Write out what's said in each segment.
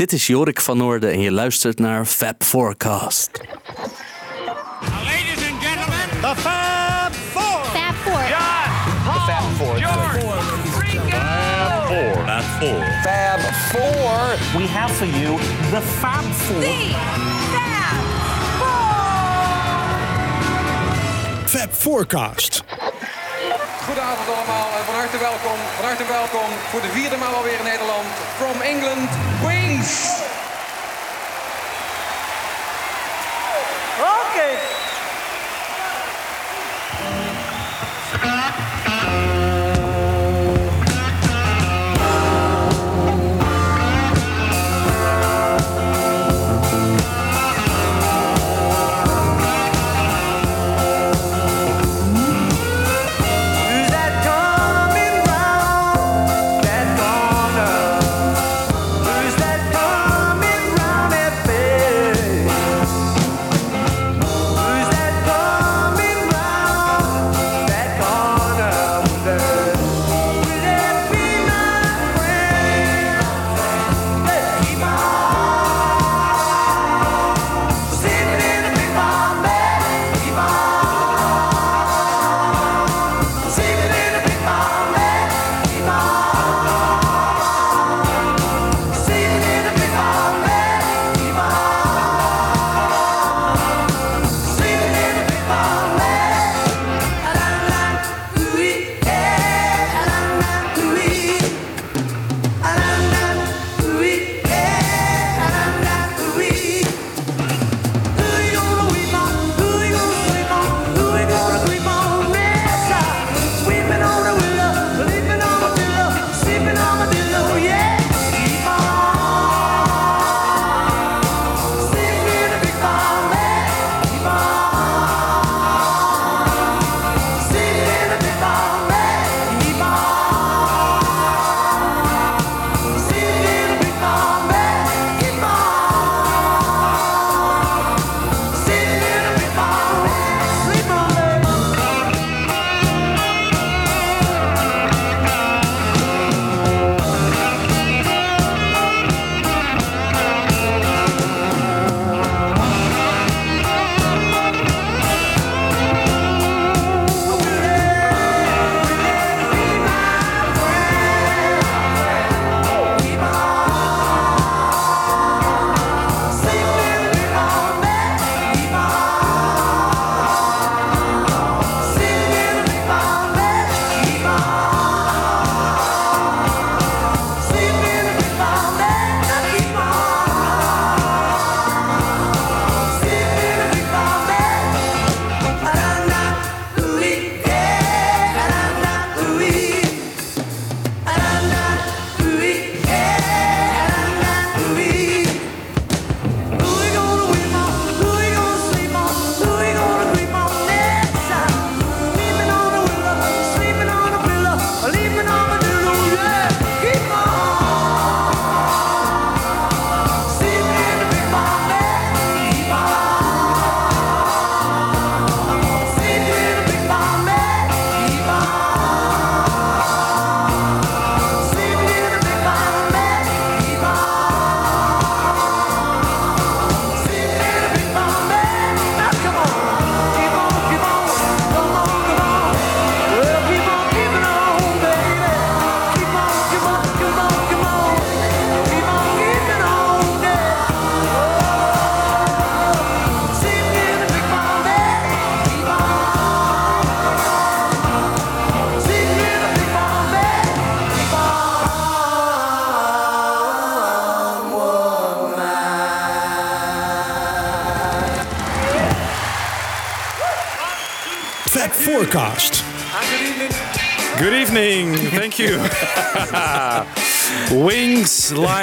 Dit is Jorik van Noorden en je luistert naar Fab Forecast. Ladies and gentlemen, The Fab Four. Fab Four. the Fab Four. George, Rico. Fab Four. Fab Four. We have for you the Fab Four. Fab Forecast. Goedenavond allemaal en van harte welkom, van harte welkom voor de vierde maal alweer in Nederland. From England, Queens. Okay.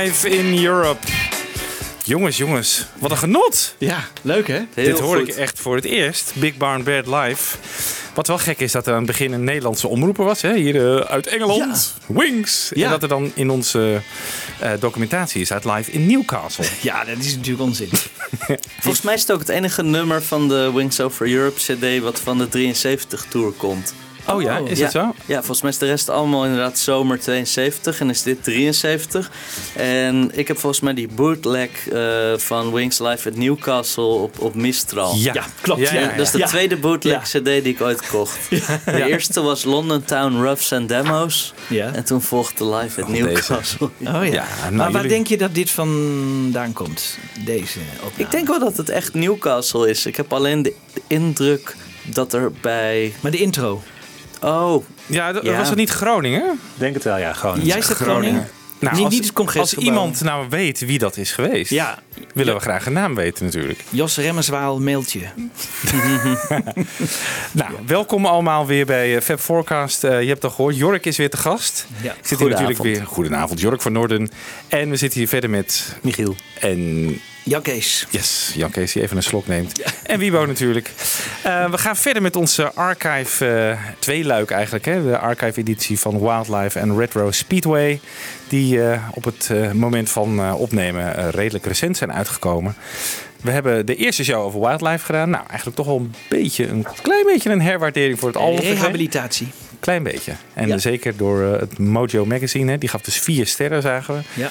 Live in Europe. Jongens, jongens, wat een genot. Ja, leuk hè? Dit hoor goed. ik echt voor het eerst. Big Barn Bed live. Wat wel gek is dat er aan het begin een Nederlandse omroeper was. Hè? Hier eh, uit Engeland. Wings. Ja. En dat er dan in onze eh, documentatie is uit live in Newcastle. Ja, dat is natuurlijk onzin. Volgens mij is het ook het enige nummer van de Wings Over Europe CD wat van de 73 tour komt. Oh ja, is ja. dat zo? Ja, volgens mij is de rest allemaal inderdaad zomer 72 en is dit 73. En ik heb volgens mij die bootleg eh, van Wings Live at Newcastle op, op Mistral. Ja, Ja, klopt. Ja, Ja, ja, Dat is de Ja. tweede bootleg Ja. CD die ik ooit kocht. De eerste was London Town Roughs and Demos. Ja. En toen volgde Live at Newcastle. Oh ja. Ja, nou, maar waar jullie- denk je dat dit vandaan komt? Deze opname? Ik denk wel dat het echt Newcastle is. Ik heb alleen de indruk dat er bij... Maar de intro. Oh, Ja, dat- Ja. was het niet Groningen? Denk het wel, ja. Gewoon. Jij zit Groningen? Nou, niet, als, niet het als iemand nou weet wie dat is geweest, Ja, willen we graag een naam weten natuurlijk. Jos Remmerswaal mailtje. Nou, welkom allemaal weer bij eh, Fab Forecast. Eh, je hebt al gehoord, Jork is weer te gast. Ja. Ik zit hier natuurlijk Goedenavond. weer. Goedenavond, Jork van Noorden. En we zitten hier verder met Michiel. en Jan Kees. Yes, Jan Kees die even een slok neemt. En Wiebo natuurlijk. Eh, we gaan verder met onze archive, eh tweeluik eigenlijk. Hè? De archive editie van Wildlife en Retro Speedway. Die eh, op het moment van opnemen redelijk recent zijn uitgekomen. We hebben de eerste show over Wildlife gedaan. Nou, eigenlijk toch wel een beetje, een klein beetje een herwaardering voor het album. gekregen. Rehabilitatie. Klein beetje. En Ja. zeker door het Mojo Magazine. Hè? Die gaf dus vier sterren, zagen we. Ja.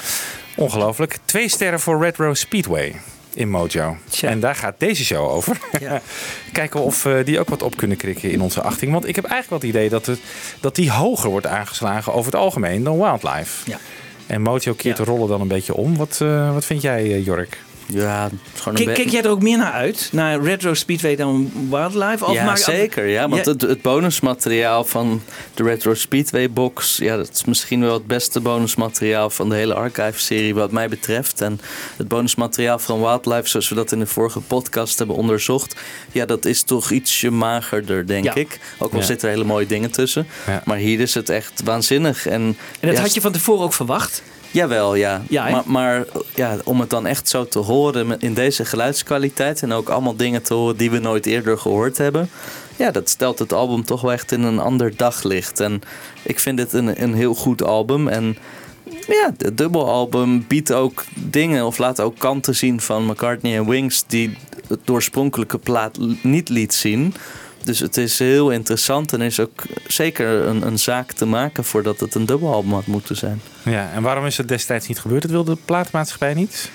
Ongelooflijk. Twee sterren voor Retro Speedway in Mojo. Tja. En daar gaat deze show over. Ja. Kijken of we die ook wat op kunnen krikken in onze achting. Want ik heb eigenlijk wel het idee dat, het, dat die hoger wordt aangeslagen over het algemeen dan Wildlife. Ja. En Mojo keert Ja. de rollen dan een beetje om. Wat, eh, wat vind jij, eh, Jork? Ja, gewoon een Kijk, jij er ook meer naar uit? Naar Retro Speedway dan Wildlife? Of ja, zeker. Ja, want Ja. het, het bonusmateriaal van de Retro Speedway box... Ja, dat is misschien wel het beste bonusmateriaal van de hele archive-serie wat mij betreft. En het bonusmateriaal van Wildlife, zoals we dat in de vorige podcast hebben onderzocht... Ja, dat is toch ietsje magerder, denk Ja. ik. Ook al Ja. zitten er hele mooie dingen tussen. Ja. Maar hier is het echt waanzinnig. En, En dat ja, had je van tevoren ook verwacht? Jawel, ja. Ja, maar maar ja, om het dan echt zo te horen in deze geluidskwaliteit... en ook allemaal dingen te horen die we nooit eerder gehoord hebben... ja, dat stelt het album toch wel echt in een ander daglicht. En ik vind dit een, een heel goed album. En ja, het dubbelalbum biedt ook dingen... of laat ook kanten zien van McCartney en Wings... die het oorspronkelijke plaat niet liet zien... Dus het is heel interessant en is ook zeker een, een zaak te maken voordat het een dubbelalbum had moeten zijn. Ja, en waarom is het destijds niet gebeurd? Dat wilde de platenmaatschappij niet?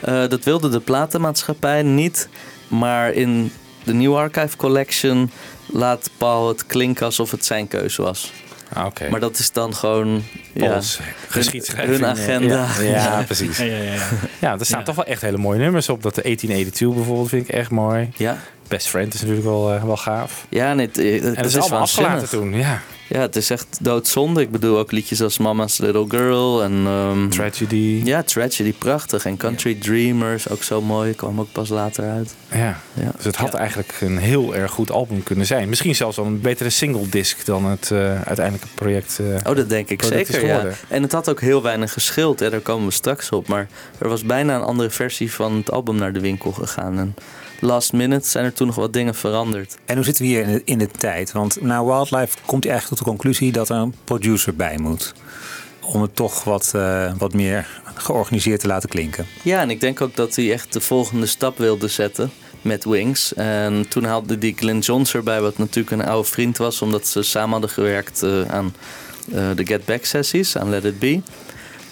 Eh, dat wilde de platenmaatschappij niet. Maar in de New Archive Collection laat Paul het klinken alsof het zijn keuze was. Ah, Oké. Maar dat is dan gewoon ja, geschiedschrijving. hun agenda. Ja, ja, precies. Ja, ja, ja. Ja, er staan Ja. toch wel echt hele mooie nummers op. Dat de 1882 bijvoorbeeld vind ik echt mooi. ja. Best Friend is natuurlijk wel, eh, wel gaaf. Ja, en het, het, En het is is allemaal afgelaten toen. Ja, Ja, het is echt doodzonde. Ik bedoel ook liedjes als Mama's Little Girl en... ehm, Tragedy. ja, Tragedy, prachtig. En Country Dreamers, ook zo mooi. Kwam ook pas later uit. Ja. Ja. Dus het had eigenlijk een heel erg goed album kunnen zijn. Misschien zelfs wel een betere single disc dan het eh, uiteindelijke project. eh. Oh, dat denk ik zeker, ja. En het had ook heel weinig geschild, hè, daar komen we straks op. Maar er was bijna een andere versie van het album naar de winkel gegaan. En last minute zijn er toen nog wat dingen veranderd. En hoe zitten we hier in de, in de tijd? Want na Wildlife komt hij eigenlijk tot de conclusie dat er een producer bij moet. Om het toch wat, eh, wat meer georganiseerd te laten klinken. Ja, en ik denk ook dat hij echt de volgende stap wilde zetten met Wings. En toen haalde die Glenn Johns erbij, wat natuurlijk een oude vriend was... omdat ze samen hadden gewerkt eh, aan eh, de Get Back sessies, aan Let It Be...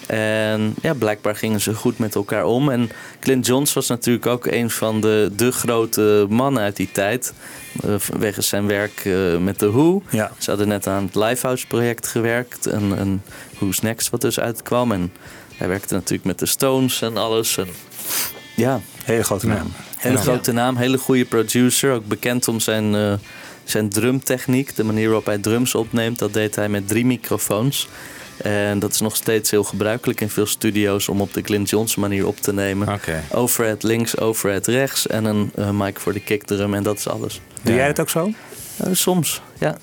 En ja, blijkbaar gingen ze goed met elkaar om. En Clint Johns was natuurlijk ook een van de, de grote mannen uit die tijd. eh, vanwege zijn werk eh, met The Who. Ja. Ze hadden net aan het Lifehouse project gewerkt. En, en Who's Next wat dus uitkwam. En hij werkte natuurlijk met de Stones en alles. En ja, Hele grote naam. hele grote naam. Hele goede producer. Ook bekend om zijn, eh, zijn drumtechniek. De manier waarop hij drums opneemt. Dat deed hij met drie microfoons. En dat is nog steeds heel gebruikelijk in veel studio's om op de Clint Johnson manier op te nemen. Overhead links, overhead rechts en een eh, mic voor de kickdrum en dat is alles. Doe jij het ook zo? Eh, soms, ja.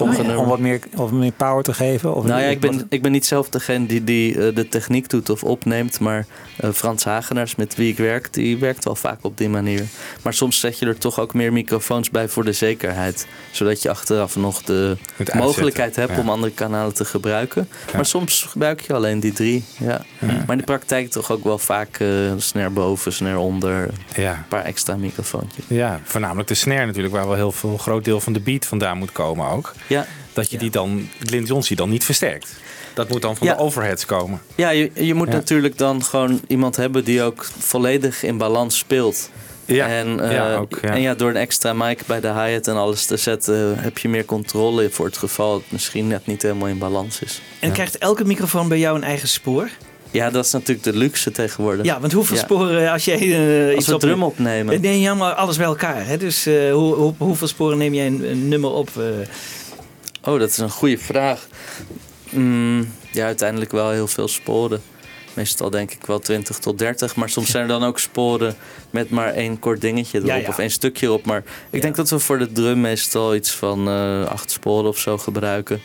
Sommige Om wat meer, wat meer power te geven? Of Nou ja, ik ben, wat- ik ben niet zelf degene die, die eh, de techniek doet of opneemt. Maar eh, Frans Hagenaars, met wie ik werk, die werkt wel vaak op die manier. Maar soms zet je er toch ook meer microfoons bij voor de zekerheid. Zodat je achteraf nog de mogelijkheid hebt ja. om andere kanalen te gebruiken. Maar soms gebruik je alleen die drie. Ja. Maar in de praktijk toch ook wel vaak eh snare boven, snare onder. Een paar extra microfoontjes. ja, voornamelijk de snare natuurlijk, waar wel heel veel groot deel van de beat vandaan moet komen ook. Ja. Dat je die dan, Glyn Johns die dan niet versterkt. Dat moet dan van Ja. de overheads komen. Ja, je, je moet Ja. natuurlijk dan gewoon iemand hebben die ook volledig in balans speelt. Ja, en, eh, ja, ook, ja. en ja, door een extra mic bij de hi-hat en alles te zetten, heb je meer controle voor het geval het misschien net niet helemaal in balans is. En krijgt elke microfoon bij jou een eigen spoor? Ja, dat is natuurlijk de luxe tegenwoordig. Ja, want hoeveel Ja. sporen als jij eh Als iets we op drum opnemen. Eh, Nee, ja, maar alles bij elkaar. Hè? Dus eh, hoe, hoe, hoeveel sporen neem jij een, een nummer op? Oh, dat is een goede vraag. Mm, ja, uiteindelijk wel heel veel sporen. Meestal denk ik wel 20 tot 30. Maar soms zijn er dan ook sporen met maar één kort dingetje erop. Ja, ja. Of één stukje erop. Maar ik denk dat we voor de drum meestal iets van eh, acht sporen of zo gebruiken.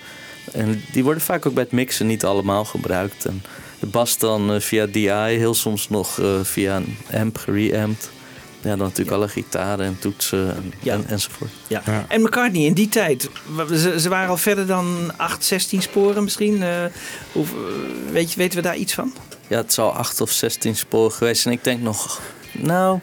En die worden vaak ook bij het mixen niet allemaal gebruikt. En de bas dan eh, via DI, heel soms nog eh, via een amp gereampt. Ja, dan natuurlijk alle gitaren en toetsen en, Ja. en, enzovoort. Ja. En McCartney in die tijd, ze, ze waren al verder dan 8, 16 sporen misschien. eh, hoe, weet je, weten we daar iets van? Ja, het zal 8 of 16 sporen geweest. En ik denk nog, nou,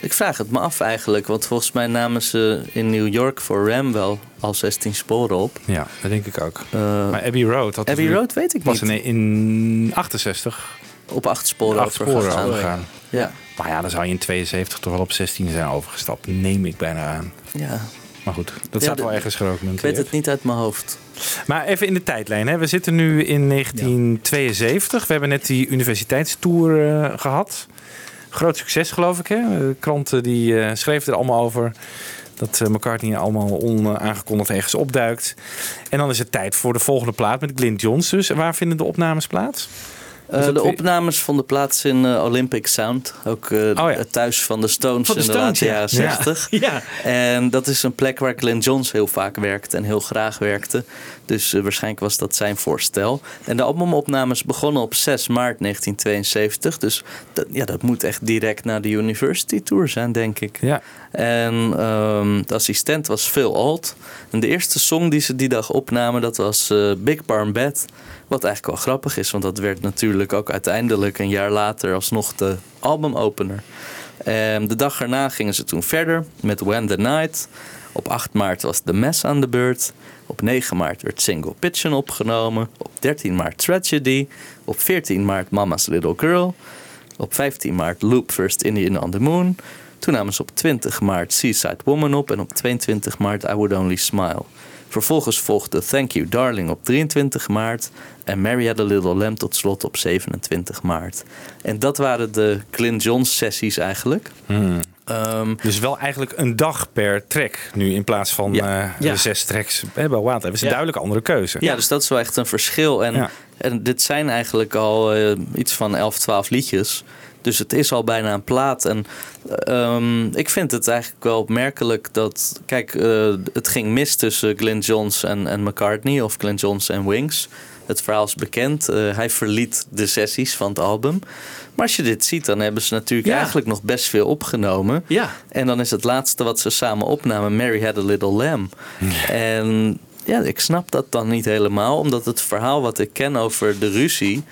ik vraag het me af eigenlijk. Want volgens mij namen ze in New York voor Ram wel al 16 sporen op. Ja, dat denk ik ook. Eh, Maar Abbey Road had Abbey Road weet ik was niet. in, in 68 Op 8 sporen acht sporen overgegaan. overgegaan. Ja. Maar ja, dan zou je in 72 toch wel op 16 zijn overgestapt. Neem ik bijna aan. ja, Maar goed, dat staat wel ergens ik weet het niet uit mijn hoofd. Maar even in de tijdlijn. Hè. We zitten nu in 1972. We hebben net die universiteitstour eh, gehad. Groot succes geloof ik. Hè? De kranten die eh, schreven er allemaal over. Dat eh, McCartney allemaal onaangekondigd ergens opduikt. En dan is het tijd voor de volgende plaat met Glyn Johns. Dus waar vinden de opnames plaats? Eh, de opnames vonden plaats in eh, Olympic Sound. Ook eh, Oh ja. thuis van de Stones Van de in de Stones, late ja. jaren Ja. 60. Ja. En dat is een plek waar Glenn Johns heel vaak werkte en heel graag werkte. Dus waarschijnlijk was dat zijn voorstel. En de albumopnames begonnen op 6 maart 1972. Dus dat, ja, dat moet echt direct na de University Tour zijn, denk ik. Ja. En ehm, de assistent was Phil Alt. En de eerste song die ze die dag opnamen, dat was Big Barn Bed. Wat eigenlijk wel grappig is, want dat werd natuurlijk ook uiteindelijk een jaar later alsnog de albumopener. En de dag erna gingen ze toen verder met When the Night. Op 8 maart was The Mess aan de beurt. Op 9 maart werd Single Pigeon opgenomen. Op 13 maart Tragedy. Op 14 maart Mama's Little Girl. Op 15 maart Loop First Indian on the Moon. Toen namen ze op 20 maart Seaside Woman op. En op 22 maart I Would Only Smile. Vervolgens volgde Thank You Darling op 23 maart. En Mary Had a Little Lamb tot slot op 27 maart. En dat waren de Clint Johns sessies eigenlijk. Ehm, Dus wel eigenlijk een dag per track nu in plaats van Ja. eh, Ja. de zes tracks bij. Dat is een Ja. duidelijk andere keuze. Ja, dus dat is wel echt een verschil. En, en dit zijn eigenlijk al eh, iets van 11, 12 liedjes. Dus het is al bijna een plaat. En ehm, ik vind het eigenlijk wel opmerkelijk dat... Kijk, eh, het ging mis tussen Glenn Johns en, en McCartney. Of Glenn Johns en Wings. Het verhaal is bekend. Eh, hij verliet de sessies van het album. Maar als je dit ziet, dan hebben ze natuurlijk Ja. eigenlijk nog best veel opgenomen. Ja. En dan is het laatste wat ze samen opnamen, Mary Had a Little Lamb. En ja, ik snap dat dan niet helemaal, omdat het verhaal wat ik ken over de ruzie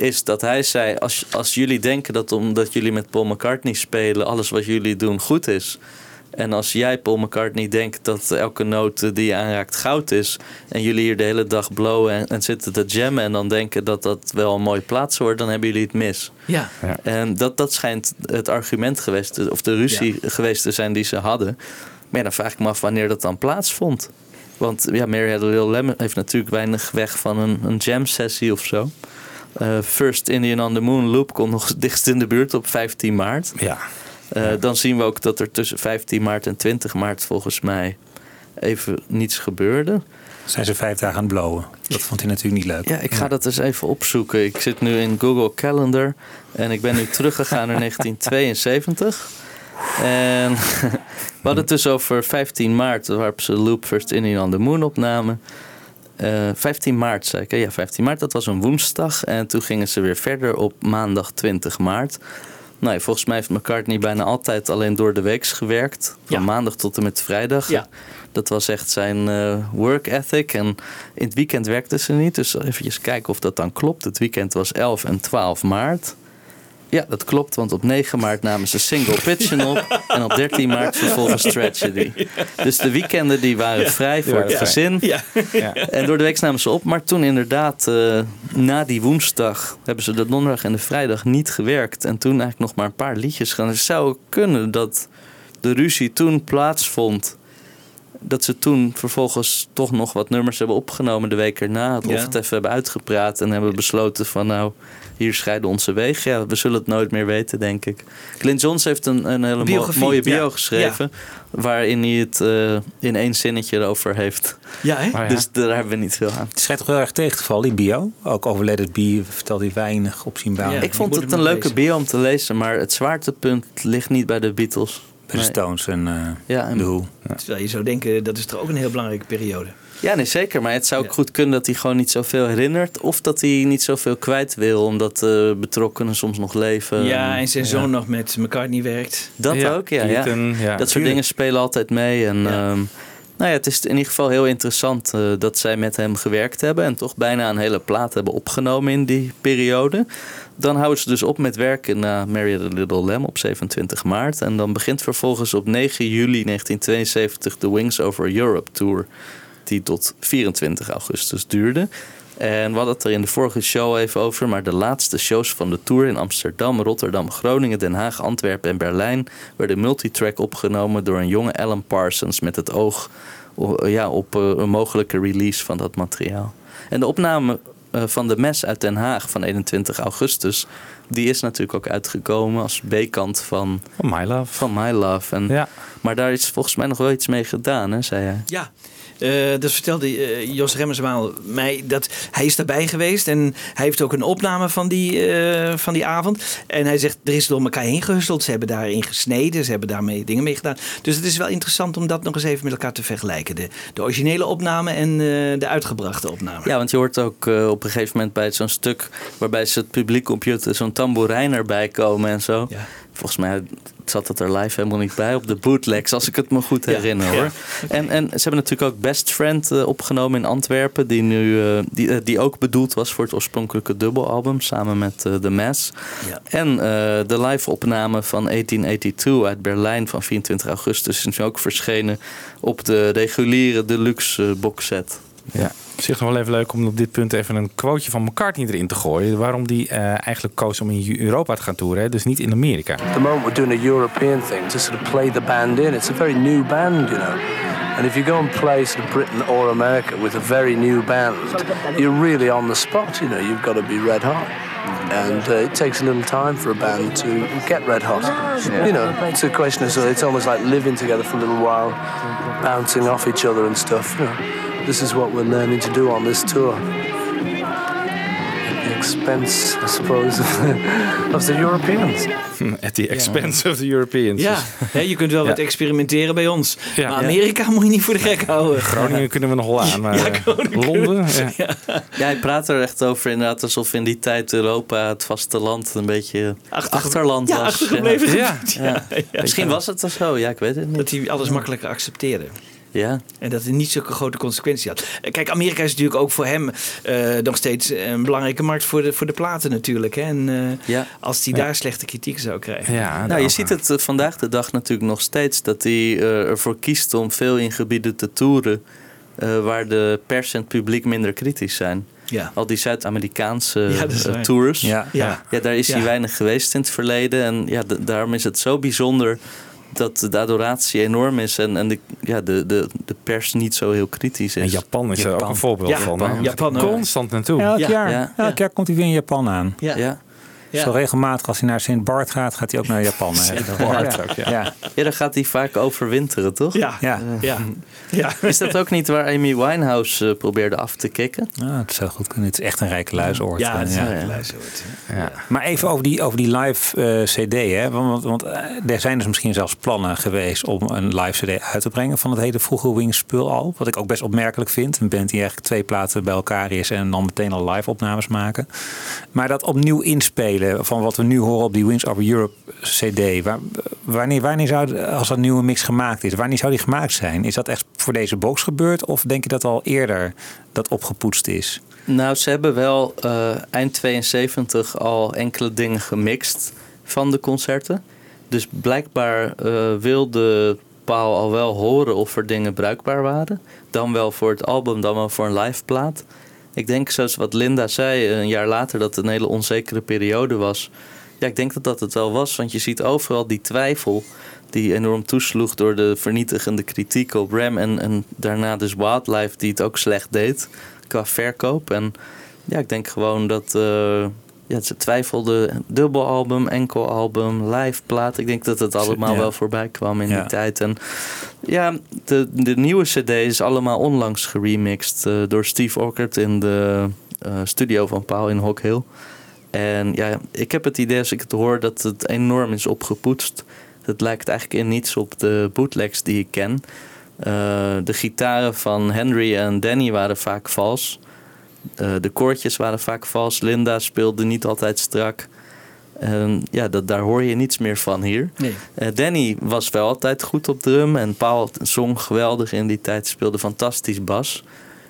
is dat hij zei: als, als jullie denken dat omdat jullie met Paul McCartney spelen, alles wat jullie doen goed is. En als jij, Paul McCartney, denkt dat elke noot die je aanraakt goud is. en jullie hier de hele dag blowen en, en zitten te jammen. en dan denken dat dat wel een mooie plaats wordt, dan hebben jullie het mis. Ja. En dat, dat schijnt het argument geweest, te- of de ruzie geweest te zijn die ze hadden. Maar ja, dan vraag ik me af wanneer dat dan plaatsvond. Want ja, Mary Had a Little heeft natuurlijk weinig weg van een, een jam sessie of zo. Eh, First Indian on the Moon Loop komt nog dichtst in de buurt op 15 maart. Ja. Eh, Dan zien we ook dat er tussen 15 maart en 20 maart volgens mij even niets gebeurde. Zijn ze vijf dagen aan het blowen. Dat vond hij natuurlijk niet leuk. Ja, ik ga dat eens even opzoeken. Ik zit nu in Google Calendar en ik ben nu teruggegaan naar 1972. En we hadden het dus over 15 maart, waarop ze Loop First Indian on the Moon opnamen. Eh 15 maart zei ik, ja 15 maart, dat was een woensdag. En toen gingen ze weer verder op maandag 20 maart. Nou, ja, volgens mij heeft McCartney bijna altijd alleen door de weeks gewerkt. Van Ja. maandag tot en met vrijdag. Ja. Dat was echt zijn eh, work ethic. En in het weekend werkte ze niet. Dus eventjes kijken of dat dan klopt. Het weekend was 11 en 12 maart. Ja, dat klopt, want op 9 maart namen ze Single Pitchen op. En op 13 maart vervolgens Tragedy. Dus de weekenden die waren vrij voor waren het gezin. Ja. Ja. En door de week namen ze op. Maar toen inderdaad, eh, na die woensdag, hebben ze de donderdag en de vrijdag niet gewerkt. En toen eigenlijk nog maar een paar liedjes gaan. Dus het zou kunnen dat de ruzie toen plaatsvond. Dat ze toen vervolgens toch nog wat nummers hebben opgenomen de week erna. Of Ja. het even hebben uitgepraat en hebben besloten van nou, hier scheiden onze wegen. Ja, we zullen het nooit meer weten, denk ik. Clint Jones heeft een, een hele Biografie, mooie bio ja. geschreven. Waarin hij het eh, in één zinnetje erover heeft. Ja, hè? Dus daar hebben we niet veel aan. Het schijnt toch heel erg tegen te vallen, die bio. Ook over Let It Be vertelt hij weinig opzienbaar. Ja. ik vond het een leuke lezen. bio om te lezen, maar het zwaartepunt ligt niet bij de Beatles. Bij de Nee. Stones en eh Ja, en- de Who. Terwijl je zou denken, dat is toch ook een heel belangrijke periode. Ja, nee, zeker. Maar het zou ook Ja. goed kunnen dat hij gewoon niet zoveel herinnert. Of dat hij niet zoveel kwijt wil, omdat de betrokkenen soms nog leven. ja, en zijn zoon nog met McCartney werkt. Dat Ja, ook, ja. ja. Dat soort dingen spelen altijd mee. En Ja. ehm, nou ja, het is in ieder geval heel interessant eh, dat zij met hem gewerkt hebben. En toch bijna een hele plaat hebben opgenomen in die periode. Dan houden ze dus op met werken na Mary the Little Lamb op 27 maart. En dan begint vervolgens op 9 juli 1972 de Wings Over Europe Tour. Die tot 24 augustus duurde. En we hadden het er in de vorige show even over. Maar de laatste shows van de tour in Amsterdam, Rotterdam, Groningen, Den Haag, Antwerpen en Berlijn werden multitrack opgenomen door een jonge Alan Parsons met het oog ja, op eh, een mogelijke release van dat materiaal. En de opname van de mes uit Den Haag van 21 augustus, die is natuurlijk ook uitgekomen als B-kant van, Van My Love. van My Love. En, Ja. Maar daar is volgens mij nog wel iets mee gedaan, hè, zei hij. Ja. Eh, dat vertelde eh, Jos Remmerswaal mij. Dat hij is daarbij geweest. En hij heeft ook een opname van die, eh, van die avond. En hij zegt, er is door elkaar heen gehusteld. Ze hebben daarin gesneden. Ze hebben daarmee dingen mee gedaan. Dus het is wel interessant om dat nog eens even met elkaar te vergelijken. De, de originele opname en de uitgebrachte opname. Ja, want je hoort ook op een gegeven moment bij zo'n stuk waarbij ze het publiek computer zo'n tamboerijn erbij komen en zo. Ja. Volgens mij zat het er live helemaal niet bij op de bootlegs, als ik het me goed herinner Ja, hoor. ja. En, en ze hebben natuurlijk ook Best Friend eh, opgenomen in Antwerpen, die, nu, eh, die, eh, die ook bedoeld was voor het oorspronkelijke dubbelalbum samen met The Mass. Ja. En de live opname van 1882 uit Berlijn van 24 augustus is nu ook verschenen op de reguliere deluxe boxset. Ja. Het is nog wel even leuk om op dit punt even een quoteje van McCartney erin te gooien. Waarom die eh, eigenlijk koos om in Europa te gaan toeren, hè? dus niet in Amerika. the moment we're doing a European thing to sort of play the band in. It's a very new band, you know. And if you go and play sort of Britain or America with a very new band, you're really on the spot, you know. You've got to be red hot. And uh, it takes a little time for a band to get red hot. You know, it's a question of, so it's almost like living together for a little while, bouncing off each other and stuff. You know, this is what we're learning to do on this tour. At the expense, I suppose, of the, of the Europeans. At the expense of the Europeans. Ja, je kunt wel wat experimenteren bij ons. Ja. Maar Amerika moet je niet voor de gek houden. Groningen kunnen we nog wel aan, maar Ja, eh, Groningen Londen... Ja. Ja, hij praat er echt over inderdaad alsof in die tijd Europa, het vasteland, een beetje Achter- achterland ja, was. achtergebleven Ja. Ja. Ja. Misschien was het toch zo, ja, ik weet het niet. Dat hij alles makkelijker accepteerde. Ja. En dat het niet zulke grote consequenties had. Eh, Kijk, Amerika is natuurlijk ook voor hem eh, nog steeds een belangrijke markt voor de, voor de platen natuurlijk. Hè? En eh, Ja. als hij daar slechte kritiek zou krijgen. Ja, Nou, je ziet het vandaag de dag natuurlijk nog steeds dat hij eh, ervoor kiest om veel in gebieden te toeren eh, waar de pers en het publiek minder kritisch zijn. Ja. Al die Zuid-Amerikaanse Ja, tours. Ja. Ja. Ja, daar is hij weinig geweest in het verleden. En ja, daarom is het zo bijzonder dat de adoratie enorm is en, en de, ja, de, de, de pers niet zo heel kritisch is. En Japan is er ook een voorbeeld Ja, van. Japan. Japan, Constant naartoe. Elk, Ja, jaar, ja, elk jaar komt hij weer in Japan aan. Ja. Ja. Ja. Zo regelmatig als hij naar Sint Bart gaat, gaat hij ook naar Japan. Bart ja. ook, ja. Ja. ja, daar gaat hij vaak overwinteren, toch? Ja. Ja. Ja. Ja. Is dat ook niet waar Amy Winehouse eh, probeerde af te kicken? Ah, het zou goed kunnen. Het is echt een rijke luisoord. Ja, het is Ja. een ja. geluidsoort. Ja. Maar even over die, over die live eh, CD. Hè? Want, want eh, er zijn dus misschien zelfs plannen geweest om een live CD uit te brengen van het hele vroege Wings spul al. Wat ik ook best opmerkelijk vind. Een band die eigenlijk twee platen bij elkaar is en dan meteen al live opnames maken. Maar dat opnieuw inspelen van wat we nu horen op die Wings Over Europe CD. Waar, wanneer, wanneer zou, als dat nieuwe mix gemaakt is, wanneer zou die gemaakt zijn? Is dat echt voor deze box gebeurd? Of denk je dat al eerder dat opgepoetst is? Nou, ze hebben wel eh, eind 72 al enkele dingen gemixt. van de concerten. Dus blijkbaar eh, wilde Paul al wel horen of er dingen bruikbaar waren. Dan wel voor het album, dan wel voor een live plaat. Ik denk, zoals wat Linda zei een jaar later, dat het een hele onzekere periode was. Ja, ik denk dat dat het wel was, want je ziet overal die twijfel die enorm toesloeg door de vernietigende kritiek op Ram. En, en daarna dus Wildlife, die het ook slecht deed qua verkoop. En ja, ik denk gewoon dat eh, ja, ze twijfelden. Dubbelalbum, enkelalbum, live plaat. Ik denk dat het allemaal Ja. wel voorbij kwam in Ja. die tijd. En ja, de, de nieuwe CD is allemaal onlangs geremixed eh, door Steve Ockert in de eh, studio van Paul in Hock Hill. En ja, ik heb het idee als ik het hoor dat het enorm is opgepoetst. Het lijkt eigenlijk in niets op de bootlegs die ik ken. Eh, de gitaren van Henry en Danny waren vaak vals. Eh, de koortjes waren vaak vals. Linda speelde niet altijd strak. Ja, dat, daar hoor je niets meer van hier. Nee. Eh, Danny was wel altijd goed op drum. En Paul zong geweldig in die tijd. Speelde fantastisch bas.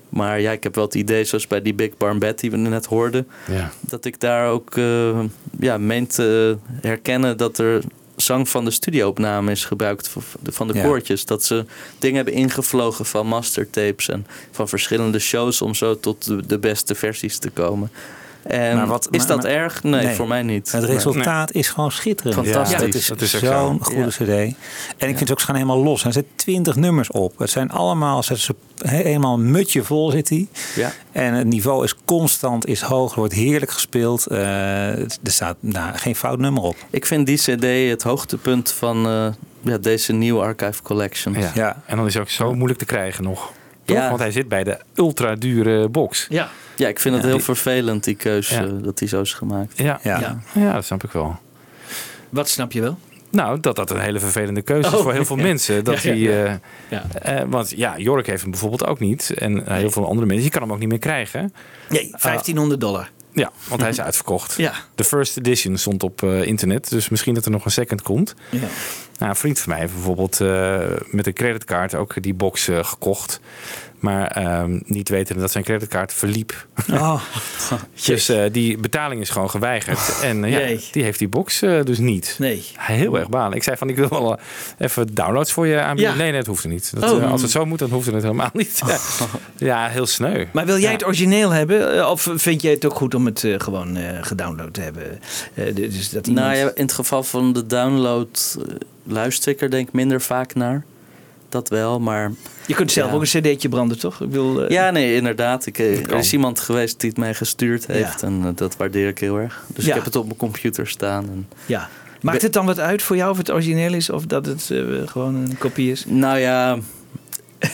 Maar ja, ik heb wel het idee, zoals bij die Big Barn Bed die we net hoorden... Ja. dat ik daar ook eh, ja, meen te herkennen dat er zang van de studioopname is gebruikt van de Ja. koortjes. Dat ze dingen hebben ingevlogen van mastertapes en van verschillende shows om zo tot de, de beste versies te komen. En Maar wat- is maar- dat maar- erg? Nee, Nee. voor mij niet. Het resultaat is gewoon schitterend. Fantastisch. Ja, het is, dat is zo'n zo. goede cd. En ik vind het ook, ze gaan helemaal los. Er zitten twintig nummers op. Het zijn allemaal, ze helemaal een mutje vol zit die. Ja. En het niveau is constant, is hoog, er wordt heerlijk gespeeld. Eh, er staat nou, geen fout nummer op. Ik vind die CD het hoogtepunt van eh, ja, deze nieuwe Archive Collection. Ja. Ja. En dan is hij ook zo moeilijk te krijgen nog. Toch? Ja. Want hij zit bij de ultra dure box. Ja. Ja, ik vind het heel die- vervelend, die keuze, Ja. dat die zo is gemaakt. Ja. Ja. Ja. Ja. dat snap ik wel. Wat snap je wel? Nou, dat dat een hele vervelende keuze is Oh, voor heel veel mensen. Dat Ja, ja, hij, ja. eh, Ja. eh, want ja, Jork heeft hem bijvoorbeeld ook niet. En eh, heel veel andere mensen. Je kan hem ook niet meer krijgen. Nee, 1500 dollar. Ja, want hij is uitverkocht. Ja. De first edition stond op eh, internet. Dus misschien dat er nog een second komt. Ja. Nou, een vriend van mij heeft bijvoorbeeld eh, met een creditcard ook die box eh, gekocht. Maar ehm, niet weten dat zijn creditcard verliep. Oh, Dus eh, die betaling is gewoon geweigerd. En eh, ja, die heeft die box eh, dus niet. nee. Heel erg balen. Ik zei van, ik wil wel even downloads voor je aanbieden. Ja. Nee, nee, dat hoeft er niet. Dat, Oh. als het zo moet, dan hoeft het helemaal niet. Ja, heel sneu. Maar wil jij Ja. het origineel hebben? Of vind jij het ook goed om het gewoon eh, gedownload te hebben? Eh, dus dat iemand... Nou ja, in het geval van de download luister ik er denk ik minder vaak naar. Dat wel, maar je kunt zelf ja. ook een cd'tje branden, toch? Ik wil, eh, ja, nee, inderdaad. Ik, eh, er is iemand geweest die het mij gestuurd heeft en eh, dat waardeer ik heel erg. Dus Ja. ik heb het op mijn computer staan. En, ja. Maakt het dan wat uit voor jou of het origineel is of dat het gewoon een kopie is? nou ja,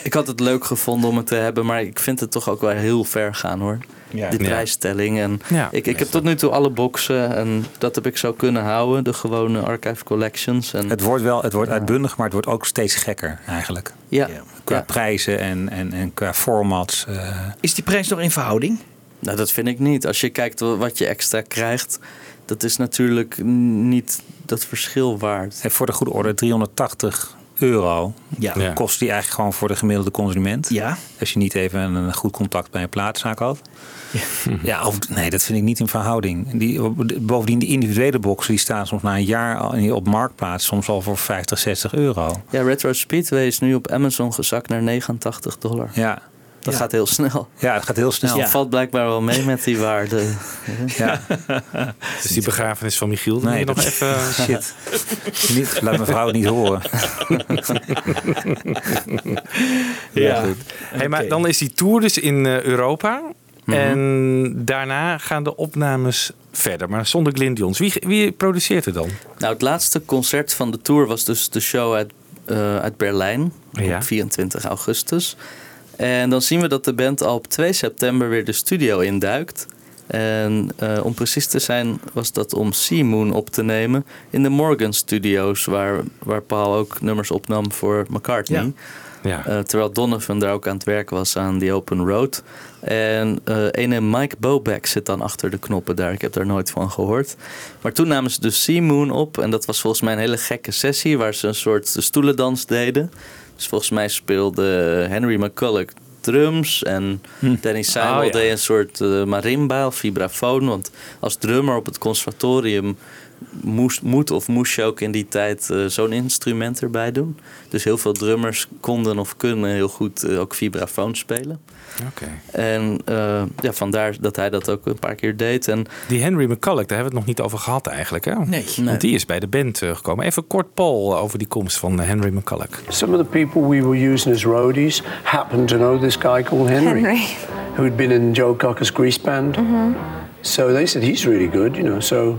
ik had het leuk gevonden om het te hebben, maar ik vind het toch ook wel heel ver gaan hoor. Ja. Die prijsstelling. En Ja. ik, ik heb tot nu toe alle boxen en dat heb ik zo kunnen houden. De gewone archive collections. En, Het wordt wel, het wordt uitbundig, maar het wordt ook steeds gekker eigenlijk. ja, Ja. Qua ja. prijzen en, en, en qua formats. eh. Is die prijs nog in verhouding? Nou, dat vind ik niet. Als je kijkt wa- wat je extra krijgt, dat is natuurlijk niet dat verschil waard. En voor de goede orde 380 euro Ja. Ja. kost die eigenlijk gewoon voor de gemiddelde consument. Ja. Als je niet even een goed contact bij een platenzaak had. Ja, of, nee, dat vind ik niet in verhouding. Die, bovendien, de individuele boxen die staan soms na een jaar al op marktplaats, soms al voor 50, 60 euro. Ja, Retro Speedway is nu op Amazon gezakt naar 89 dollar. Ja, Dat Ja. gaat heel snel. ja het gaat heel snel. Dus dat valt blijkbaar wel mee met die waarde. Ja. Dus die begrafenis van Michiel, Nee, je nog even... Shit. Niet, laat mijn vrouw het niet horen. Ja. Hey, maar dan is die tour dus in eh, Europa. Mhm. En daarna gaan de opnames verder, maar zonder Glindions. Wie, wie produceert er dan? Nou, het laatste concert van de tour was dus de show uit, eh, uit Berlijn Ja. op 24 augustus. En dan zien we dat de band al op 2 september weer de studio induikt. En eh, om precies te zijn was dat om Sea Moon op te nemen in de Morgan Studios, waar, waar Paul ook nummers opnam voor McCartney. Eh, terwijl Donovan daar ook aan het werk was aan The Open Road. En eh ene Mike Bobek zit dan achter de knoppen daar. Ik heb daar nooit van gehoord. Maar toen namen ze dus Sea Moon op. En dat was volgens mij een hele gekke sessie waar ze een soort stoelendans deden. Dus volgens mij speelde Henry McCulloch drums. En Danny Seidel Oh, ja. deed een soort eh, marimba of vibrafoon. Want als drummer op het conservatorium moest, moet of moest je ook in die tijd eh, zo'n instrument erbij doen. Dus heel veel drummers konden of kunnen heel goed eh, ook vibrafoon spelen. Oké. En eh, ja, vandaar dat hij dat ook een paar keer deed. En Die Henry McCulloch, daar hebben we het nog niet over gehad eigenlijk. Hè? Nee. Want die is bij de band eh, gekomen. Even kort Paul over die komst van Henry McCulloch. Some of the people we were using as roadies happened to know this guy called Henry, Henry. who'd been in Joe Cocker's Grease Band. So they said he's really good, you know. So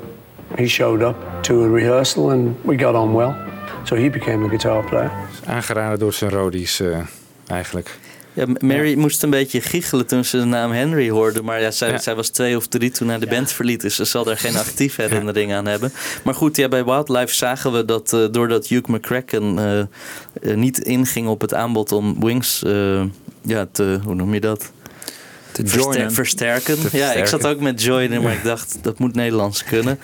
he showed up to a rehearsal and we got on well. So he became a guitar player. Aangeraden door zijn Rodies eh, eigenlijk. ja, Mary moest een beetje giechelen toen ze de naam Henry hoorde. Maar ja, zij, Ja. zij was twee of drie toen hij de band verliet. Dus ze zal daar geen actief herinnering aan hebben. Maar goed, ja, bij Wildlife zagen we dat eh, doordat Hugh McCracken eh, niet inging op het aanbod om Wings eh, ja, te, hoe noem je dat? Te joinen. versterken. Te Ja, ik zat ook met joinen, maar ik dacht dat moet Nederlands kunnen.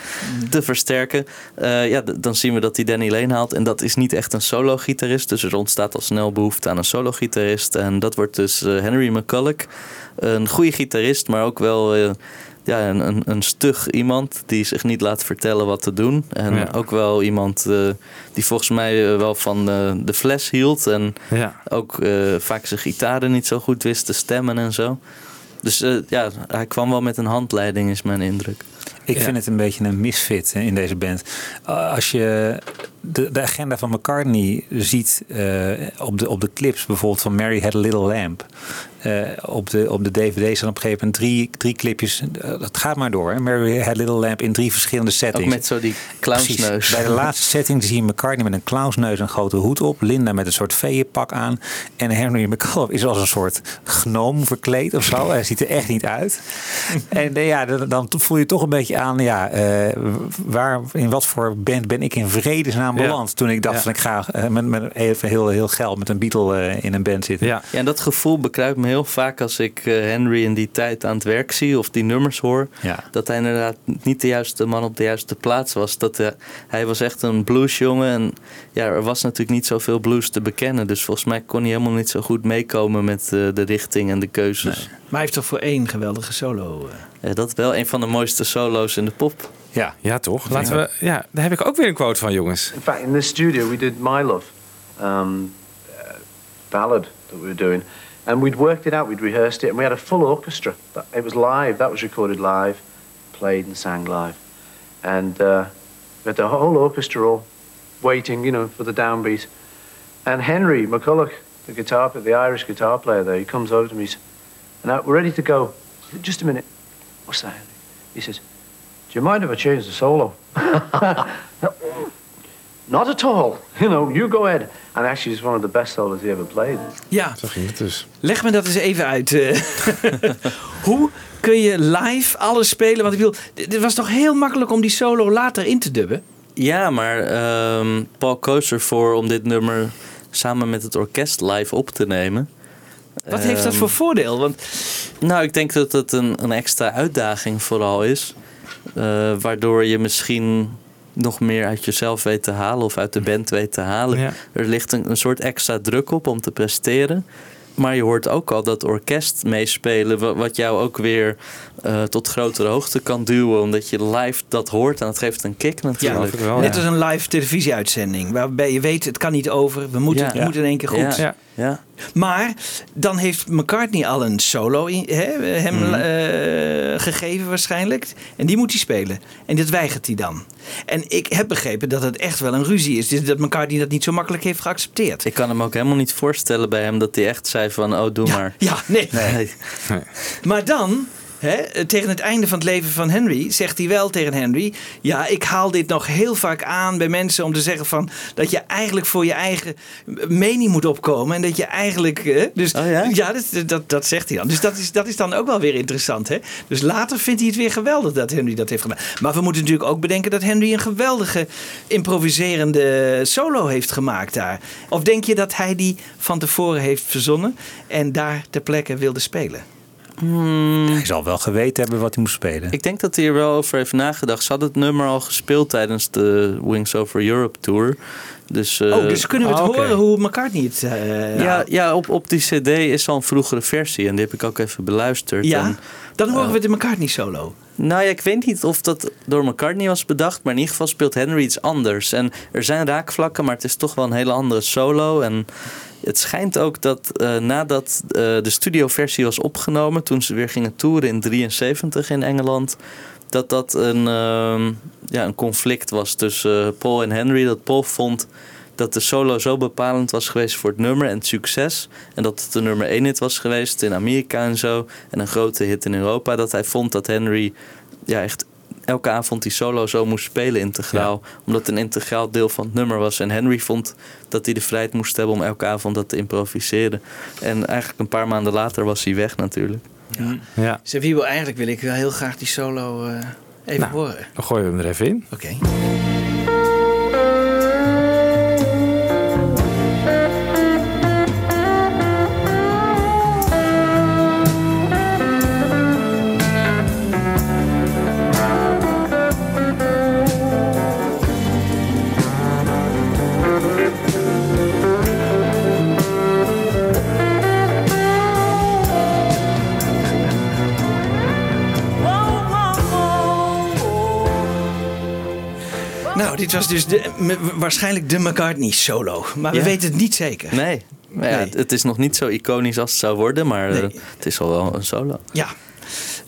Te versterken. Eh, ja, dan zien we dat hij Danny Lane haalt. En dat is niet echt een solo-gitarist. Dus er ontstaat al snel behoefte aan een solo-gitarist. En dat wordt dus eh, Henry McCulloch. Een goede gitarist, maar ook wel eh, ja, een, een, een stug iemand die zich niet laat vertellen wat te doen. En Ja. ook wel iemand die volgens mij wel van de fles hield. En Ja. ook vaak zijn gitaren niet zo goed wist te stemmen en zo. Dus eh, ja, hij kwam wel met een handleiding, is mijn indruk. Ik vind het een beetje een misfit hè, in deze band. Uh, als je de, de agenda van McCartney ziet uh, op, de, op de clips, bijvoorbeeld van Mary Had a Little Lamp. Uh, op, de, op de dvd's en op een gegeven moment drie, drie clipjes. Uh, dat gaat maar door. Hè? Mary Had Little Lamp in drie verschillende settings. Ook met zo die clownsneus. Precies. Bij de laatste setting zie je McCartney met een clownsneus en een grote hoed op. Linda met een soort veeënpak aan. En Henry McCullough is als een soort gnoom verkleed of zo. Hij ziet er echt niet uit. en ja, dan voel je toch een beetje aan, ja, uh, waar, in wat voor band ben ik in vredesnaam beland? Ja. Toen ik dacht ja. van ik ga uh, met, met even heel, heel geil met een Beatle uh, in een band zitten. Ja. ja, en dat gevoel bekruipt me heel vaak als ik uh, Henry in die tijd aan het werk zie of die nummers hoor. Ja. Dat hij inderdaad niet de juiste man op de juiste plaats was. Dat uh, hij was echt een bluesjongen en ja, er was natuurlijk niet zoveel blues te bekennen. Dus volgens mij kon hij helemaal niet zo goed meekomen met uh, de richting en de keuzes. Nee. Maar hij heeft toch voor één geweldige solo. Ja, dat wel een van de mooiste solo's in de pop. Ja, ja toch? Laten we, ja, daar heb ik ook weer een quote van, jongens. In fact, in this studio we did My Love, um, uh, ballad that we were doing. And we'd worked it out, we'd rehearsed it, and we had a full orchestra. It was live, that was recorded live, played and sang live. And uh, we had the whole orchestra all waiting, you know, for the downbeat. And Henry McCulloch, the guitar the Irish guitar player there, he comes over to me and I, we're ready to go. Just a minute. What's that? He says, do you mind if I change the solo? Not at all. You know, you go ahead. And actually, it's one of the best solos he ever played. Ja. Zo ging het dus. Leg me dat eens even uit. Uh, hoe kun je live alles spelen? Want ik bedoel, het was toch heel makkelijk om die solo later in te dubben? Ja, maar um, Paul koos ervoor om dit nummer samen met het orkest live op te nemen. Wat um, heeft dat voor voordeel? Want... Nou, ik denk dat het een, een extra uitdaging vooral is. Uh, waardoor je misschien nog meer uit jezelf weet te halen of uit de band weet te halen. Ja. Er ligt een, een soort extra druk op om te presteren. Maar je hoort ook al dat orkest meespelen, wat jou ook weer uh, tot grotere hoogte kan duwen, omdat je live dat hoort en dat geeft een kick natuurlijk. Ja, wel, net als een live televisieuitzending, waarbij je weet het kan niet over, we moeten, ja. het moet in één keer goed. Ja. Maar dan heeft McCartney al een solo in, hem mm. uh, gegeven waarschijnlijk. En die moet hij spelen. En dat weigert hij dan. En ik heb begrepen dat het echt wel een ruzie is. Dus dat McCartney dat niet zo makkelijk heeft geaccepteerd. Ik kan hem ook helemaal niet voorstellen bij hem dat hij echt zei van... oh, doe ja, maar. Ja, nee. nee. nee. Maar dan... He, tegen het einde van het leven van Henry zegt hij wel tegen Henry: Ja, ik haal dit nog heel vaak aan bij mensen om te zeggen van dat je eigenlijk voor je eigen mening moet opkomen. En dat je eigenlijk. Hè, dus oh ja, ja dat, dat, dat, zegt hij dan. Dus dat is, dat is dan ook wel weer interessant. Hè? Dus later vindt hij het weer geweldig dat Henry dat heeft gedaan. Maar we moeten natuurlijk ook bedenken dat Henry een geweldige improviserende solo heeft gemaakt daar. Of denk je dat hij die van tevoren heeft verzonnen en daar ter plekke wilde spelen? Hij zal wel geweten hebben wat hij moest spelen. Ik denk dat hij er wel over heeft nagedacht. Ze hadden het nummer al gespeeld tijdens de Wings Over Europe tour. Dus, eh, oh, dus kunnen we het ah, horen hoe McCartney het... eh, ja, ja op, op die cd is al een vroegere versie. En die heb ik ook even beluisterd. ja? En, Dan horen we de McCartney solo. nou ja, ik weet niet of dat door McCartney was bedacht. Maar in ieder geval speelt Henry iets anders. En er zijn raakvlakken, maar het is toch wel een hele andere solo. En het schijnt ook dat eh, nadat eh, de studioversie was opgenomen... toen ze weer gingen toeren in 73 in Engeland... dat dat een, ehm, ja, een conflict was tussen Paul en Henry. Dat Paul vond dat de solo zo bepalend was geweest voor het nummer en het succes. En dat het de nummer 1 hit was geweest in Amerika en zo. En een grote hit in Europa. Dat hij vond dat Henry ja, echt elke avond die solo zo moest spelen integraal. Omdat het een integraal deel van het nummer was. En Henry vond dat hij de vrijheid moest hebben om elke avond dat te improviseren. En eigenlijk een paar maanden later was hij weg natuurlijk. Ja. Zeg, wie wil eigenlijk wil ik wel heel graag die solo eh, even Nou. horen. Dan gooien we hem er even in. Oké. Dit was dus de, waarschijnlijk de McCartney solo. Maar we Ja. weten het niet zeker. Nee, maar ja, Nee. het- het is nog niet zo iconisch als het zou worden. Maar eh, Nee. het is al wel een solo. Ja.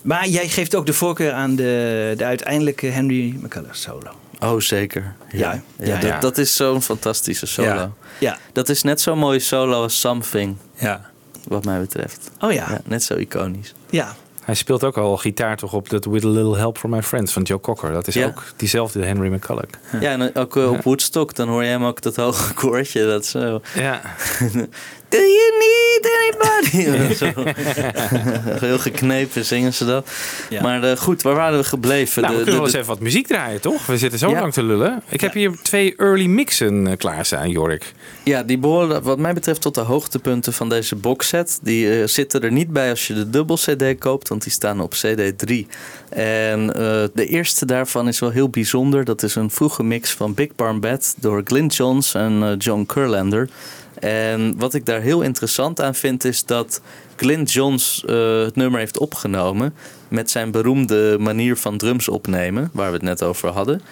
Maar jij geeft ook de voorkeur aan de, de uiteindelijke Henry McCullough solo. Oh, zeker. Ja, Ja, dat, is zo'n fantastische solo. Ja. Dat is net zo'n mooie solo als Something, Ja. wat mij betreft. Oh ja. Ja, net zo iconisch. Ja. Hij speelt ook al gitaar toch op dat With a Little Help from My Friends van Joe Cocker. Dat is Ja. ook diezelfde Henry McCulloch. Ja, en ook eh, op Woodstock, dan hoor je hem ook dat hoge koortje. Dat zo. Ja. Do you need anybody? Zo. Heel geknepen zingen ze dat. Ja. Maar eh, goed, waar waren we gebleven? Nou, we kunnen de- wel eens de- even wat muziek draaien, toch? We zitten zo Ja. lang te lullen. Ik heb hier twee early mixen uh, klaarstaan, Jorik. Ja, die behoren wat mij betreft tot de hoogtepunten van deze boxset. Die eh, zitten er niet bij als je de dubbel CD koopt, want die staan op CD 3. En eh, de eerste daarvan is wel heel bijzonder. Dat is een vroege mix van Big Barn Bad door Glyn Johns en eh, John Curlander. En wat ik daar heel interessant aan vind is dat Glyn Johns eh, het nummer heeft opgenomen met zijn beroemde manier van drums opnemen, waar we het net over hadden.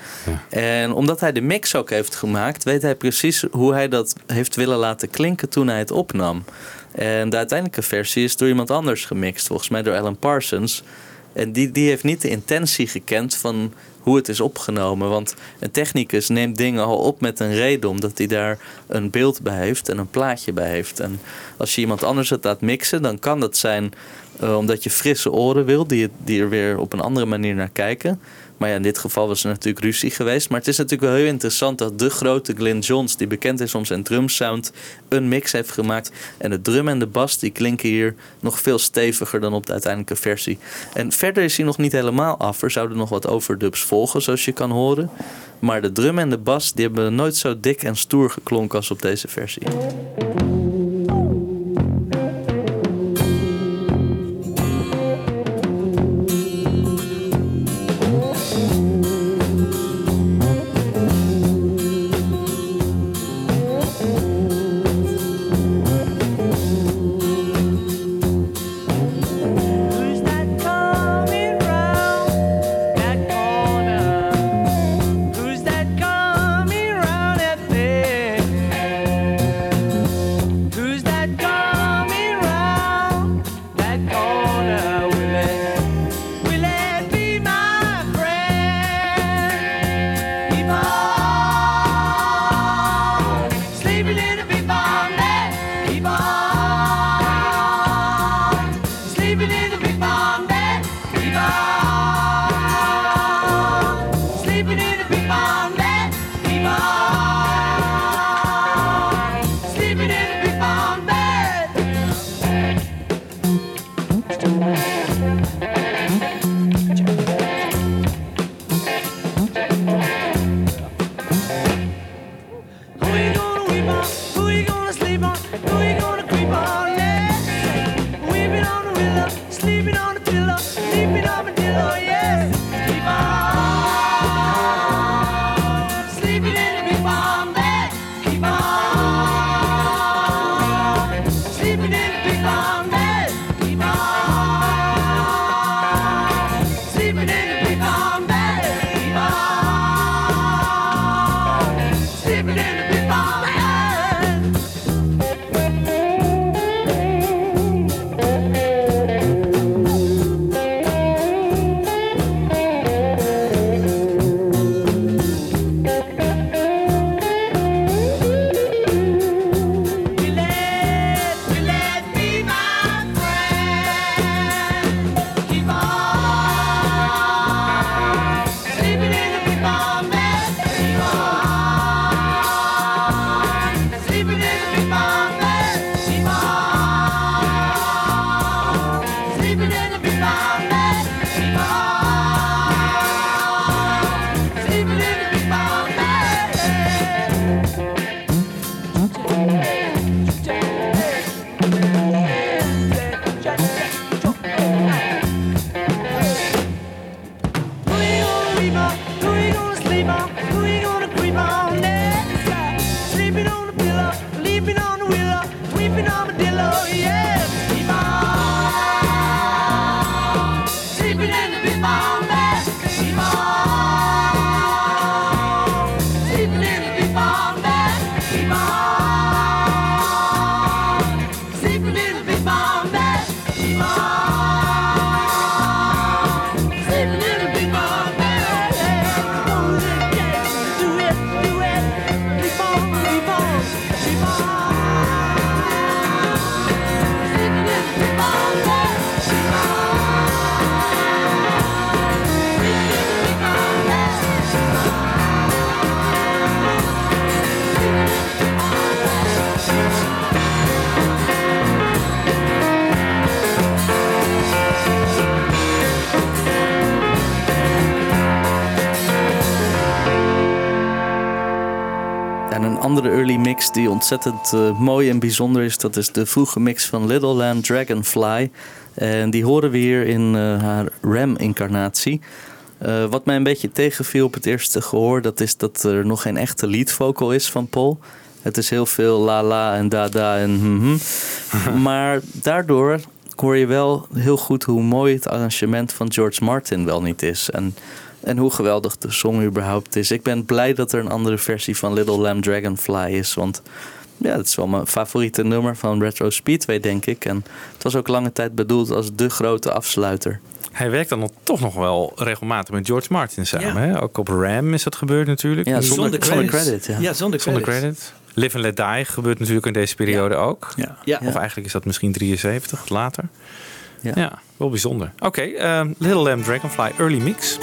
En omdat hij de mix ook heeft gemaakt, weet hij precies hoe hij dat heeft willen laten klinken toen hij het opnam. En de uiteindelijke versie is door iemand anders gemixt, volgens mij door Alan Parsons. En die, die heeft niet de intentie gekend van hoe het is opgenomen. Want een technicus neemt dingen al op met een reden, omdat hij daar een beeld bij heeft en een plaatje bij heeft. En als je iemand anders het laat mixen, dan kan dat zijn eh, omdat je frisse oren wil, die, die er weer op een andere manier naar kijken. Maar ja, in dit geval was er natuurlijk ruzie geweest. Maar het is natuurlijk wel heel interessant dat de grote Glyn Johns, die bekend is om zijn drumsound, een mix heeft gemaakt. En de drum en de bas die klinken hier nog veel steviger dan op de uiteindelijke versie. En verder is hij nog niet helemaal af. Er zouden nog wat overdubs volgen, zoals je kan horen. Maar de drum en de bas die hebben nooit zo dik en stoer geklonken als op deze versie. Ontzettend eh, mooi en bijzonder is, dat is de vroege mix van Little Lamb Dragonfly. En die horen we hier in eh, haar Ram-incarnatie. Eh, wat mij een beetje tegenviel op het eerste gehoor, dat is dat er nog geen echte lead vocal is van Paul. Het is heel veel la la en da da en hm hm. maar daardoor hoor je wel heel goed hoe mooi het arrangement van George Martin wel niet is. En, en hoe geweldig de song überhaupt is. Ik ben blij dat er een andere versie van Little Lamb Dragonfly is. Want ja, het is wel mijn favoriete nummer van Retro Speedway, denk ik. En het was ook lange tijd bedoeld als de grote afsluiter. Hij werkt dan nog, toch nog wel regelmatig met George Martin samen. Hè? Ook op Ram is dat gebeurd natuurlijk. Ja, zonder, zonder credit. ja. Ja, zonder credit. Live and Let Die gebeurt natuurlijk in deze periode ook. Ja. Ja. Of eigenlijk is dat misschien 73, later. Ja. Ja, wel bijzonder. Oké, ehm, Little Lamb Dragonfly Early Mix.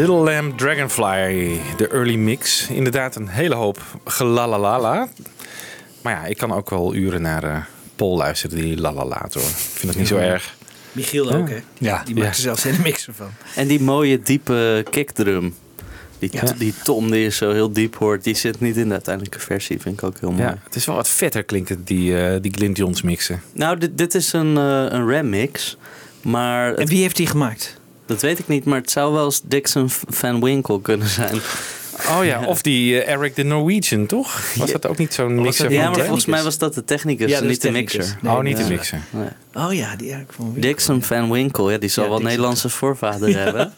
Little Lamb Dragonfly, de early mix. Inderdaad, een hele hoop gelalalala. Maar ja, ik kan ook wel uren naar eh Paul luisteren die lalalaat hoor. Ik vind dat niet zo erg. Michiel ook, hè? Ja. Die maakt Ja. er zelfs een mixer van. En die mooie diepe kickdrum. Die, Ja. die tom die je zo heel diep hoort, die zit niet in de uiteindelijke versie. Vind ik ook heel mooi. Ja, het is wel wat vetter klinkt het, die, eh die Glyn Johns mixen. Nou, dit, dit is een, eh een remix. Maar En wie heeft die gemaakt? Dat weet ik niet, maar het zou wel eens Dixon Van Winkle kunnen zijn. Oh ja, of die eh, Eric the Norwegian, toch? Was dat ook niet zo'n mixer? Ja, maar volgens mij was dat de technicus, Ja, dat is niet de mixer. Nee, oh, niet de mixer. Nee. Oh ja, die Eric van Winkle. Dixon Van Winkle, ja, die zal Ja, wel Dixon. Nederlandse voorvader hebben.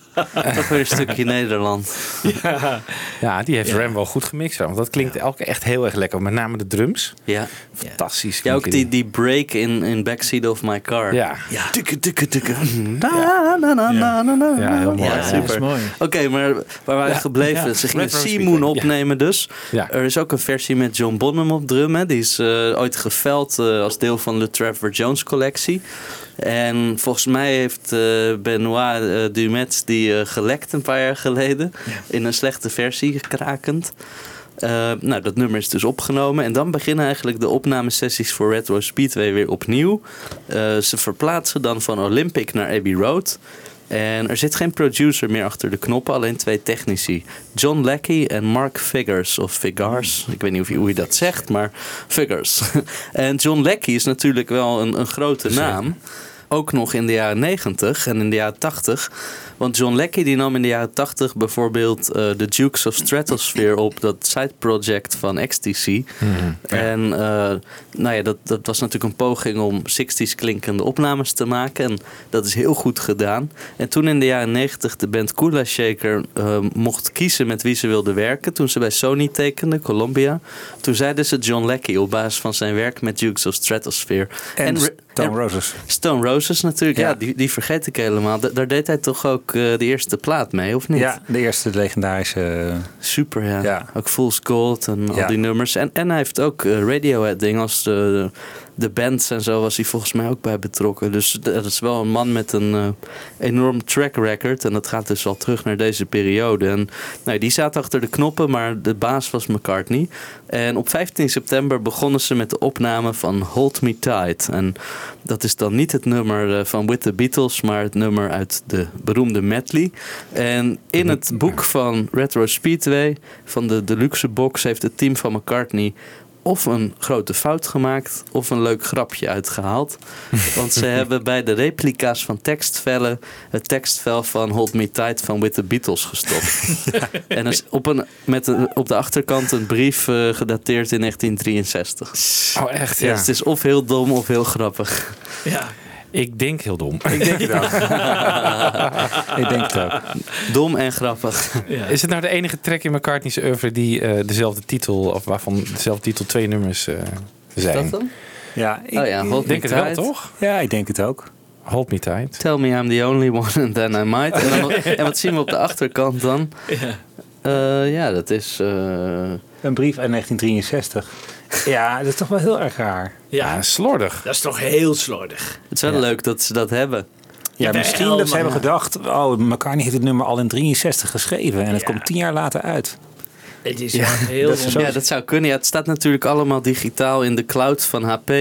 Toch weer een stukje Nederland. Ja, die heeft Ram wel goed gemixt. Want dat klinkt elke keer echt heel erg lekker. Met name de drums. Ja. Fantastisch. Ja, ook die, die break in, in Backseat of My Car. Ja. Ja. Tukke, tukke, tukke. Na, na, na, na, na, na. Ja, heel mooi. Ja, Ja, super. mooi. Oké, maar waar waren we Ja, gebleven? ja. Ze gingen ja. opnemen dus. Ja. Er is ook een versie met John Bonham op drum. Hè. Die is eh, ooit geveld eh, als deel van de Trevor Jones collectie. En volgens mij heeft eh, Benoit eh, Dumet die eh, gelekt een paar jaar geleden. In een slechte versie, krakend. Nou, dat nummer is dus opgenomen. En dan beginnen eigenlijk de opnamesessies voor Retro Speedway weer opnieuw. Ze verplaatsen dan van Olympic naar Abbey Road. En er zit geen producer meer achter de knoppen, alleen twee technici. John Leckie en Mark Figures, of Figars. Ik weet niet of je, hoe je dat zegt, maar Figures. en John Leckie is natuurlijk wel een, een grote naam. Ook nog in de jaren 90 en in de jaren 80. Want John Leckie die nam in de jaren 80 bijvoorbeeld eh, de Dukes of Stratosphere op, dat side project van Ecstasy. En eh, nou ja, dat, dat was natuurlijk een poging om 60s klinkende opnames te maken. En dat is heel goed gedaan. En toen in de jaren 90 de band Kula Shaker eh, mocht kiezen met wie ze wilde werken. Toen ze bij Sony tekende, Columbia. Toen zeiden ze John Leckie op basis van zijn werk met Dukes of Stratosphere. En, Stone Roses. Stone Roses natuurlijk, ja, Ja. die, die vergeet ik helemaal. Da- daar deed hij toch ook eh, de eerste plaat mee, of niet? Ja, de eerste legendarische... Super, ja. Ja. Ook Fool's Gold en al die nummers. En, en hij heeft ook eh, Radiohead dingen als de, de bands en zo was hij volgens mij ook bij betrokken. Dus dat is wel een man met een eh, enorm track record. En dat gaat dus al terug naar deze periode. En nou, die zaten achter de knoppen, maar de baas was McCartney. En op 15 september begonnen ze met de opname van Hold Me Tight. En dat is dan niet het nummer eh, van With the Beatles, maar het nummer uit de beroemde medley. En in het boek van Retro Speedway, van de deluxe box, heeft het team van McCartney of een grote fout gemaakt of een leuk grapje uitgehaald. Want ze hebben bij de replica's van tekstvellen het tekstvel van Hold Me Tight van With the Beatles gestopt. En is op, een, met een, op de achterkant een brief eh, gedateerd in 1963. Oh, echt? Ja, Ja. dus het is of heel dom of heel grappig. Ja. Ik denk heel dom. Ik denk het ook. ik denk het ook. Dom en grappig. Is het nou de enige track in McCartney's oeuvre die eh, dezelfde titel, of waarvan dezelfde titel twee nummers eh, zijn? dat dan? Ja, ik Oh ja, denk Me het wel, Tight. toch? ja, ik denk het ook. Hold me tight. Tell me I'm the only one and then I might. En, dan, en wat zien we op de achterkant dan? Ja, ja dat is... eh, Een brief uit 1963. Ja, dat is toch wel heel erg raar. Ja, Ja, slordig. dat is toch heel slordig. het is wel leuk dat ze dat hebben. Ja, misschien dat ze hebben gedacht... Oh, McCartney heeft het nummer al in 63 geschreven. En het komt tien jaar later uit. Het is Ja, heel dat, ja, dat zou kunnen. Ja, het staat natuurlijk allemaal digitaal in de cloud van HP, eh,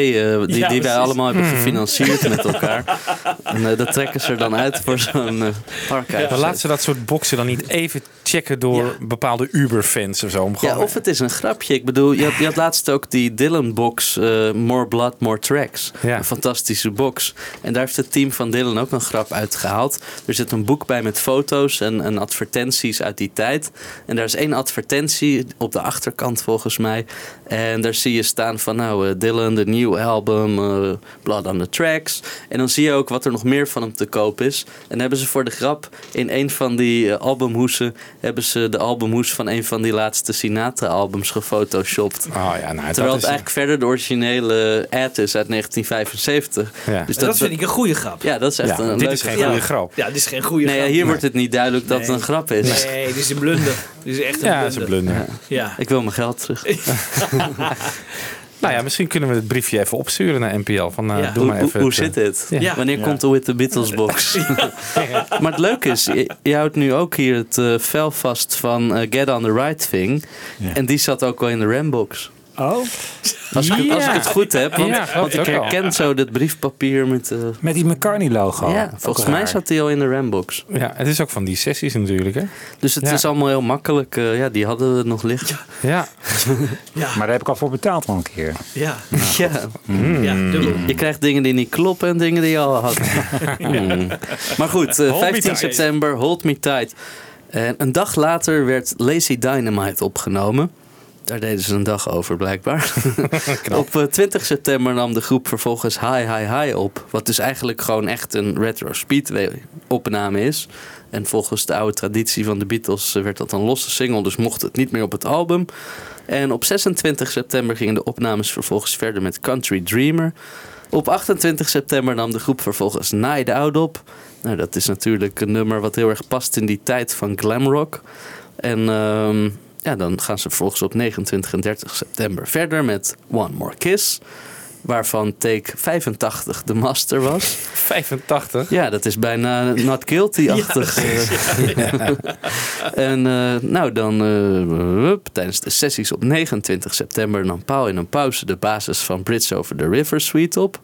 die, Ja, die wij allemaal hebben Hmm. gefinancierd met elkaar. En eh, dat trekken ze er dan uit voor zo'n uh, archive. Maar laten ze dat soort boxen dan niet even checken door bepaalde Uber-fans of zo. Om Ja, of het is een grapje. Ik bedoel, je had, je had laatst ook die Dylan-box, eh, More Blood, More Tracks. Ja. Een fantastische box. En daar heeft het team van Dylan ook een grap uitgehaald. Er zit een boek bij met foto's en, en advertenties uit die tijd. En daar is één advertentie op de achterkant volgens mij. En daar zie je staan van, nou, eh, Dylan, de nieuwe album, eh, Blood on the Tracks. En dan zie je ook wat er nog meer van hem te koop is. En dan hebben ze voor de grap in een van die eh, albumhoesen... hebben ze de albumhoes van een van die laatste Sinatra-albums gefotoshopt. Oh ja, nou, Terwijl dat het is... eigenlijk verder de originele ad is uit 1975. Ja. Dus Dat, vind ik een goede grap. Ja, dat is echt Ja, een dit leuke is geen grap. goede grap. Ja, dit is geen goede Nee, grap. hier wordt het niet duidelijk dat het een grap is. Nee, dit is een blunder. Dit is echt een Ja, blunder. dat is een blunder. Ja. Ik wil mijn geld terug. Nou ja, misschien kunnen we het briefje even opsturen naar NPL. Van, eh, Ja. doe Hoe, maar even hoe het, eh, zit dit? Ja. Wanneer Ja. komt de With the Beatles box? maar het leuke is, je, je houdt nu ook hier het eh, vel vast van eh, Get on the Right Thing. En die zat ook wel in de Rambox. Oh? Als, ik, als ik het goed heb, want, Ja, want ik herken zo dat briefpapier met... eh, Met die McCartney-logo. ja, volgens mij zat hij al in de Rambox. Ja, het is ook van die sessies natuurlijk, hè? Dus het Ja. is allemaal heel makkelijk. eh, ja, die hadden we nog liggen. Ja. Maar daar heb ik al voor betaald al een keer. Ja. Ja. Ja, dubbel. Je krijgt dingen die niet kloppen en dingen die je al had. Hmm. Maar goed, eh, Hold me 15 tight. september, Hold Me Tight. En een dag later werd Lazy Dynamite opgenomen. Daar deden ze een dag over, blijkbaar. op eh, 20 september nam de groep vervolgens High High High op. Wat dus eigenlijk gewoon echt een retro speedway opname is. En volgens de oude traditie van de Beatles eh, werd dat een losse single. Dus mocht het niet meer op het album. En op 26 september gingen de opnames vervolgens verder met Country Dreamer. Op 28 september nam de groep vervolgens Night Out op. Nou, dat is natuurlijk een nummer wat heel erg past in die tijd van glamrock. En ehm, ja, dan gaan ze vervolgens op 29 en 30 september verder met One More Kiss. Waarvan take 85 de master was. 85. Ja, dat is bijna not guilty-achtig. en eh, nou, dan eh, tijdens de sessies op 29 september nam Paul in een pauze de basis van Bridge Over the River Suite op.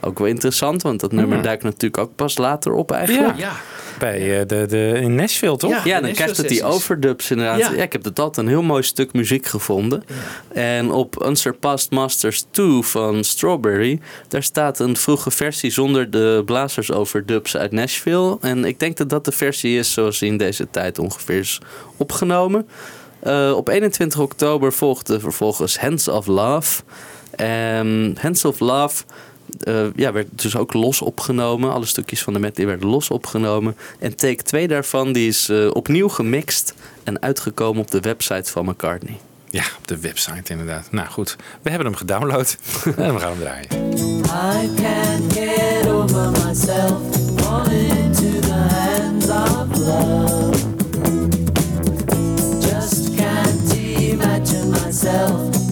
Ook wel interessant, want dat nummer duikt natuurlijk ook pas later op eigenlijk. Ja. Bij eh, de, de, in Nashville, toch? Ja. Ja, dan krijgt het die overdubs inderdaad. Ja. Ja. ik heb het altijd een heel mooi stuk muziek gevonden. En op Unsurpassed Masters 2 van Strawberry... daar staat een vroege versie zonder de blazers overdubs uit Nashville. En ik denk dat dat de versie is zoals die in deze tijd ongeveer is opgenomen. Eh, op 21 oktober volgde vervolgens Hands of Love. En Hands of Love... eh, ja, werd dus ook los opgenomen. Alle stukjes van de medley werden los opgenomen. En take 2 daarvan die is eh, opnieuw gemixt en uitgekomen op de website van McCartney. Ja, op de website inderdaad. Nou goed, we hebben hem gedownload. en we gaan hem draaien. I can't get over myself, falling into the hands of love. Just can't imagine myself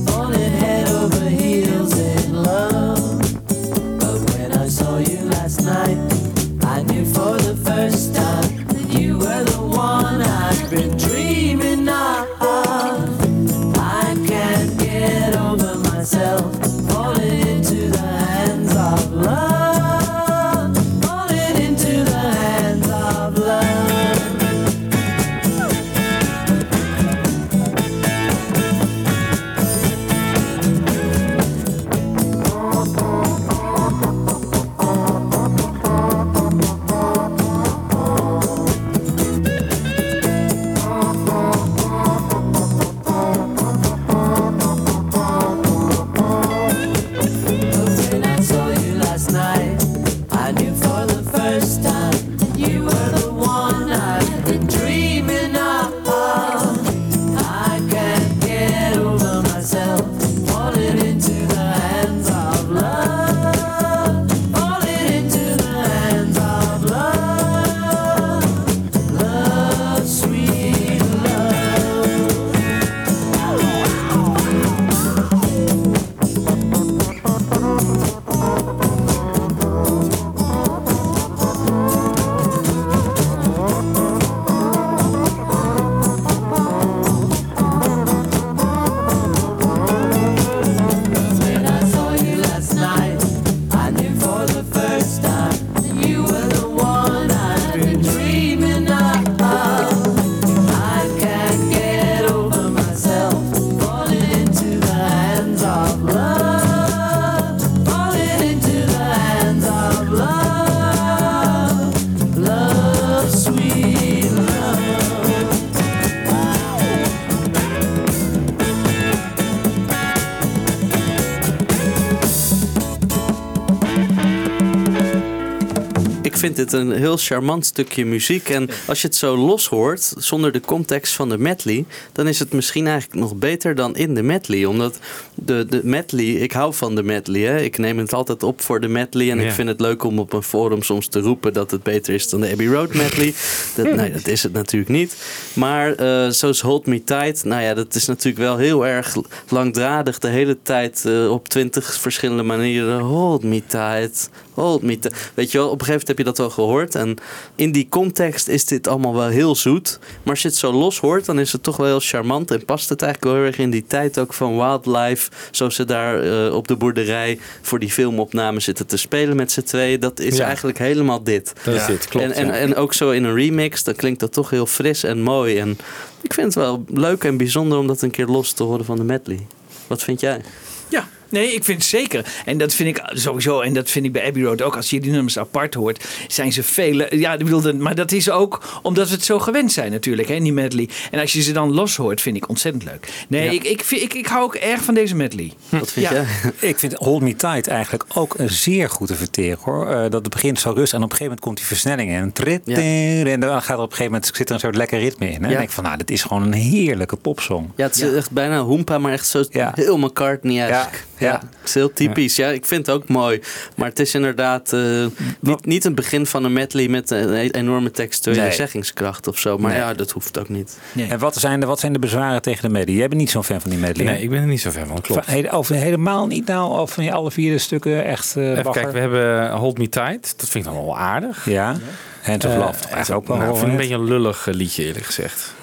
vind dit een heel charmant stukje muziek. En als je het zo los hoort, zonder de context van de medley, dan is het misschien eigenlijk nog beter dan in de medley. Omdat de, de medley, ik hou van de medley. Hè. Ik neem het altijd op voor de medley. En Ja. ik vind het leuk om op een forum soms te roepen dat het beter is dan de Abbey Road medley. Dat, nee, dat is het natuurlijk niet. Maar eh, zoals Hold Me Tight, nou ja, dat is natuurlijk wel heel erg langdradig. De hele tijd eh, op twintig verschillende manieren. Hold Me Tight, Hold Me Tight. Weet je wel, op een gegeven moment heb je dat wel gehoord. En in die context is dit allemaal wel heel zoet. Maar als je het zo los hoort, dan is het toch wel heel charmant. En past het eigenlijk wel heel erg in die tijd ook van wildlife. Zoals ze daar eh, op de boerderij voor die filmopname zitten te spelen met z'n tweeën. Dat is Ja. eigenlijk helemaal dit. Dat is dit, klopt, En, en, ja. en ook zo in een remix, dan klinkt dat toch heel fris en mooi. En ik vind het wel leuk en bijzonder om dat een keer los te horen van de medley. Wat vind jij? Nee, ik vind het zeker. En dat vind ik sowieso, en dat vind ik bij Abbey Road ook. Als je die nummers apart hoort, zijn ze vele. Ja, ik bedoel, dat- maar dat is ook omdat we het zo gewend zijn natuurlijk, hè, die medley. En als je ze dan los hoort, vind ik ontzettend leuk. Nee, Ja. ik, ik, vind- ik, ik hou ook erg van deze medley. Wat vind jij? Ik vind Hold Me Tight eigenlijk ook een zeer goed te verteren hoor. Eh, dat het begint zo rustig en op een gegeven moment komt die versnelling in. Trit, En dan gaat er op een gegeven moment zit er een soort lekker ritme in. Hè? En Ja. dan denk ik van nou, dit is gewoon een heerlijke popsong. Ja, het is echt bijna Hoempa, maar echt zo heel McCartney-esque. Ja, Ja, ja. het is heel typisch. Ja. ik vind het ook mooi. Maar het is inderdaad eh, niet, niet een begin van een medley met een e- enorme textuele Nee. zeggingskracht of zo. Maar Nee. ja, dat hoeft ook niet. En wat zijn, de, wat zijn de bezwaren tegen de medley? Jij bent niet zo'n fan van die medley. Nee, hè? ik ben er niet zo fan van, klopt. Van- Of helemaal niet nou, of van die alle vier de stukken echt eh Even kijken, we hebben Hold Me Tight. Dat vind ik dan wel aardig. Ja, Hands of Eh, Love eigenlijk ook wel. nou, ik vind het een beetje een lullig eh, liedje eerlijk gezegd.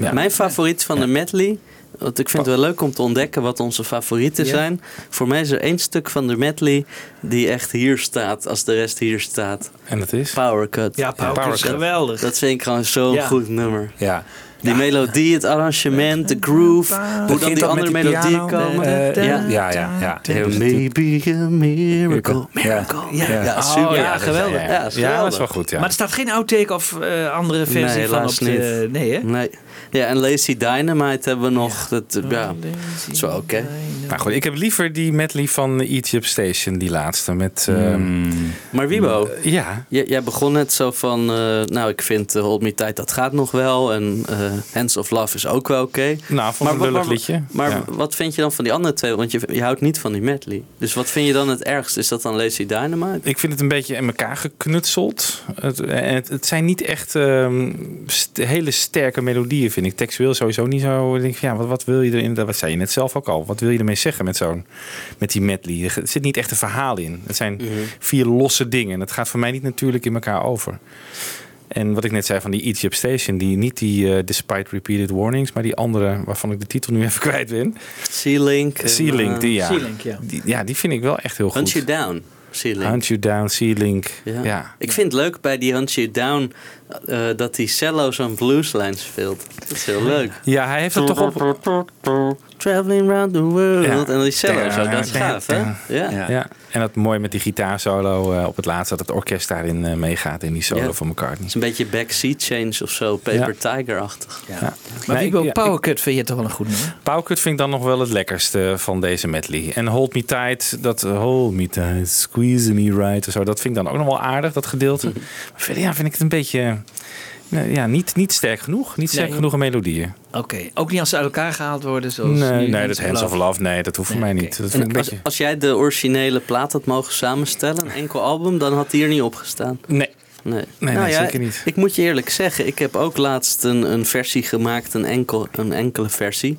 Ja. Mijn favoriet van de medley. Want ik vind het wel leuk om te ontdekken wat onze favorieten Ja. zijn. Voor mij is er één stuk van de medley die echt hier staat als de rest hier staat. En dat is? Power Cut. Ja, Power Cut geweldig. Dat vind ik gewoon zo'n Ja. goed nummer. Ja. Die melodie, het arrangement, de groove. Hoe dan die andere met die melodieën piano? komen. Eh, ja. ja, ja, ja. There may be a miracle. Miracle. Ja, ja, Ja. super. Oh, ja, geweldig. Ja, dat is wel goed, ja. Maar er staat geen outtake of eh, andere versie Nee, van op de... niet. Nee, hè? Nee. Ja, en Lazy Dynamite hebben we nog. Dat, ja, dat is wel oké. Nou goed, ik heb liever die medley van Egypt Station, die laatste. Met, ehm, Maar Wibo, ja. jij, jij begon net zo van... eh, nou, ik vind eh, Hold Me Tight, dat gaat nog wel. En eh, Hands of Love is ook wel oké. Nou, vond ik een lullig maar- liedje. Maar Ja. wat vind je dan van die andere twee? Want je, je houdt niet van die medley. Dus wat vind je dan het ergst? Is dat dan Lazy Dynamite? Ik vind het een beetje in elkaar geknutseld. Het, en het, het zijn niet echt ehm, st- hele sterke melodieën, vind ik. Textueel sowieso niet zo. Ik denk, van, ja, wat, wat wil je erin? Dat zei je net zelf ook al. Wat wil je ermee zeggen met, zo'n, met die medley? Er zit niet echt een verhaal in. Het zijn vier losse dingen. En het gaat voor mij niet natuurlijk in elkaar over. En wat ik net zei van die Egypt Station, die, niet die eh, Despite Repeated Warnings, maar die andere waarvan ik de titel nu even kwijt ben. Sea-Link. Sea-Link, eh, die ja. Sea-Link, ja. Die, ja, die vind ik wel echt heel goed. Hunt You Down. Sea-Link. Hunt You Down, Sea-Link. Ja. ja. Ik vind het leuk bij die Hunt You Down eh, dat die cello zo'n blueslijn speelt. Dat is heel leuk. Ja, hij heeft het toch op... Traveling around the world. Ja. En die cello zo, dat is gaaf, hè? Ja. Ja. en dat mooi met die gitaarsolo eh, op het laatste, dat het orkest daarin eh, meegaat in die solo Ja. van McCartney. Het is een beetje backseat change of zo, Paper Tiger-achtig. Ja. Maar Nee, Wibo, ja, Power Cut vind je toch wel een goed nummer? Powercut vind ik dan nog wel het lekkerste van deze medley. En Hold Me Tight, dat Hold Me Tight, Squeeze Me Right of zo, dat vind ik dan ook nog wel aardig, dat gedeelte. Maar verder ja, vind ik het een beetje, ja, niet, niet sterk genoeg. Niet sterk Nee. genoeg in melodieën. Oké, ook niet als ze uit elkaar gehaald worden zoals Nee, nu nee, Hands dat Hands of Love, nee, dat hoeft voor mij niet. Dat vind ik En een als, beetje... als jij de originele plaat had mogen samenstellen, een enkel album, dan had die er niet opgestaan. Nee. Nee, Nee, Nou nee, ja, zeker niet. Ik moet je eerlijk zeggen, ik heb ook laatst een, een versie gemaakt, een, enkel, een enkele versie.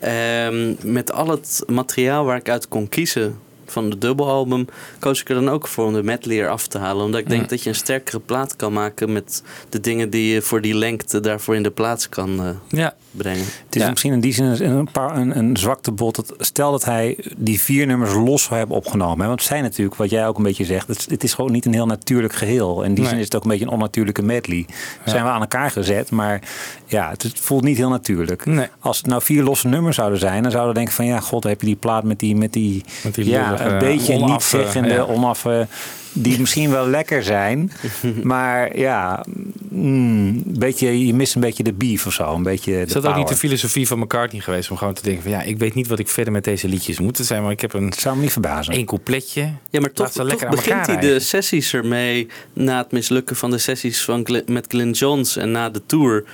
Ehm, met al het materiaal waar ik uit kon kiezen van de dubbelalbum, koos ik er dan ook voor om de medley eraf te halen. Omdat ik denk Ja. dat je een sterkere plaat kan maken met de dingen die je voor die lengte daarvoor in de plaats kan eh, Ja. Brengen. Het is Ja. misschien in die zin een, een, paar, een, een zwakte bot. Dat, stel dat hij die vier nummers los zou hebben opgenomen. Hè? Want het zijn natuurlijk, wat jij ook een beetje zegt, het, het is gewoon niet een heel natuurlijk geheel. In die Nee. zin is het ook een beetje een onnatuurlijke medley. Zijn we aan elkaar gezet, maar ja, het, het voelt niet heel natuurlijk. Nee. Als het nou vier losse nummers zouden zijn, dan zouden we denken van ja, god, heb je die plaat met die, met die, Met die ja, lullige een beetje onaf, niet zeggende, eh, ja. onaffe, die misschien wel lekker zijn, maar ja, mm, een beetje, je mist een beetje de beef of zo, een beetje de Is dat ook niet de filosofie van McCartney geweest om gewoon te denken van ja, ik weet niet wat ik verder met deze liedjes moet zijn, maar ik heb een zou me niet verbazen. één coupletje. Ja, maar toch, toch lekker aan begint hij de sessies ermee na het mislukken van de sessies van Glen- met Glenn Johns en na de tour.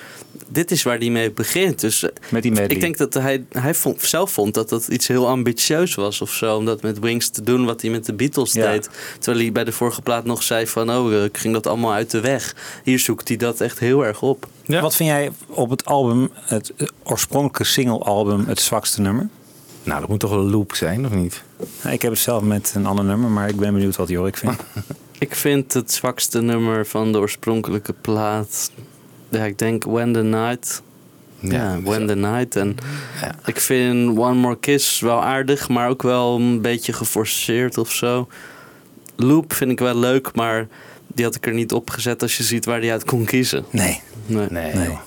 Dit is waar hij mee begint. Dus eh, Met die medley. ik denk dat hij, hij vond, zelf vond dat dat iets heel ambitieus was of zo. Om dat met Wings te doen wat hij met de Beatles Ja. deed. Terwijl hij bij de vorige plaat nog zei van oh, eh, ik ging dat allemaal uit de weg. Hier zoekt hij dat echt heel erg op. Wat vind jij op het album, het eh, oorspronkelijke single-album, het zwakste nummer? Nou, dat moet toch wel een loop zijn, of niet? Ik heb het zelf met een ander nummer, maar ik ben benieuwd wat Jorik vindt. Ik vind het zwakste nummer van de oorspronkelijke plaat. Ja, ik denk When the Night. Ja, When the Night. En ik vind One More Kiss wel aardig, maar ook wel een beetje geforceerd of zo. Loop vind ik wel leuk, maar die had ik er niet op gezet als je ziet waar die uit kon kiezen. Nee. Nee. Nee. Nee.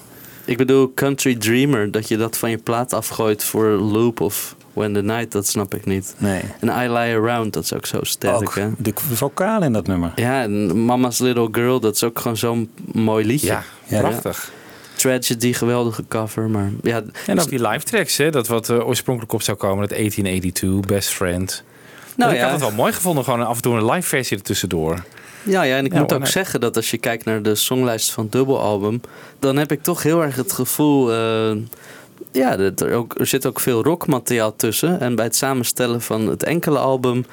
Ik bedoel, Country Dreamer, dat je dat van je plaat afgooit voor Loop of When the Night, dat snap ik niet. Nee. En I Lie Around, dat is ook zo sterk, Ook hè? de vocaal in dat nummer. Ja, en Mama's Little Girl, dat is ook gewoon zo'n mooi liedje. Ja, Ja. prachtig. Tragedy, geweldige cover, maar ja... En ook die live tracks, hè, dat wat eh, oorspronkelijk op zou komen, dat 1882, Best Friend. Nou ik ja. had het wel mooi gevonden, gewoon af en toe een live versie ertussendoor. Ja, ja, en ik Ja, moet ook nee. zeggen dat als je kijkt naar de songlijst van het dubbelalbum, dan heb ik toch heel erg het gevoel. eh, ja, er, ook, er zit ook veel rockmateriaal tussen. En bij het samenstellen van het enkele album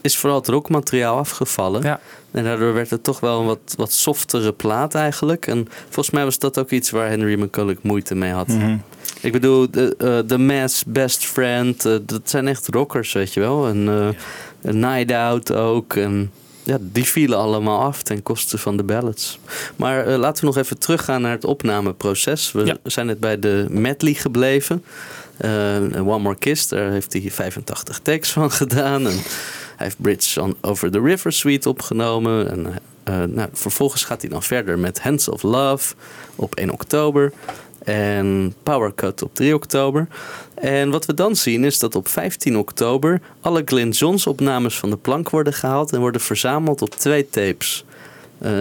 is vooral het rockmateriaal afgevallen. Ja. En daardoor werd het toch wel een wat, wat softere plaat eigenlijk. En volgens mij was dat ook iets waar Henry McCulloch moeite mee had. Mhm. Ik bedoel, de, eh, The Mass, Best Friend, eh, dat zijn echt rockers, weet je wel. En een Night Out ook. En ja, die vielen allemaal af ten koste van de ballads. Maar eh, laten we nog even teruggaan naar het opnameproces. We Ja. zijn net bij de medley gebleven. Eh, One More Kiss, daar heeft hij 85 takes van gedaan. En hij heeft Bridge on Over the River Suite opgenomen. En eh, nou, vervolgens gaat hij dan verder met Hands of Love op 1 oktober. En Power Cut op 3 oktober. En wat we dan zien is dat op 15 oktober alle Glenn Johns opnames van de plank worden gehaald en worden verzameld op twee tapes.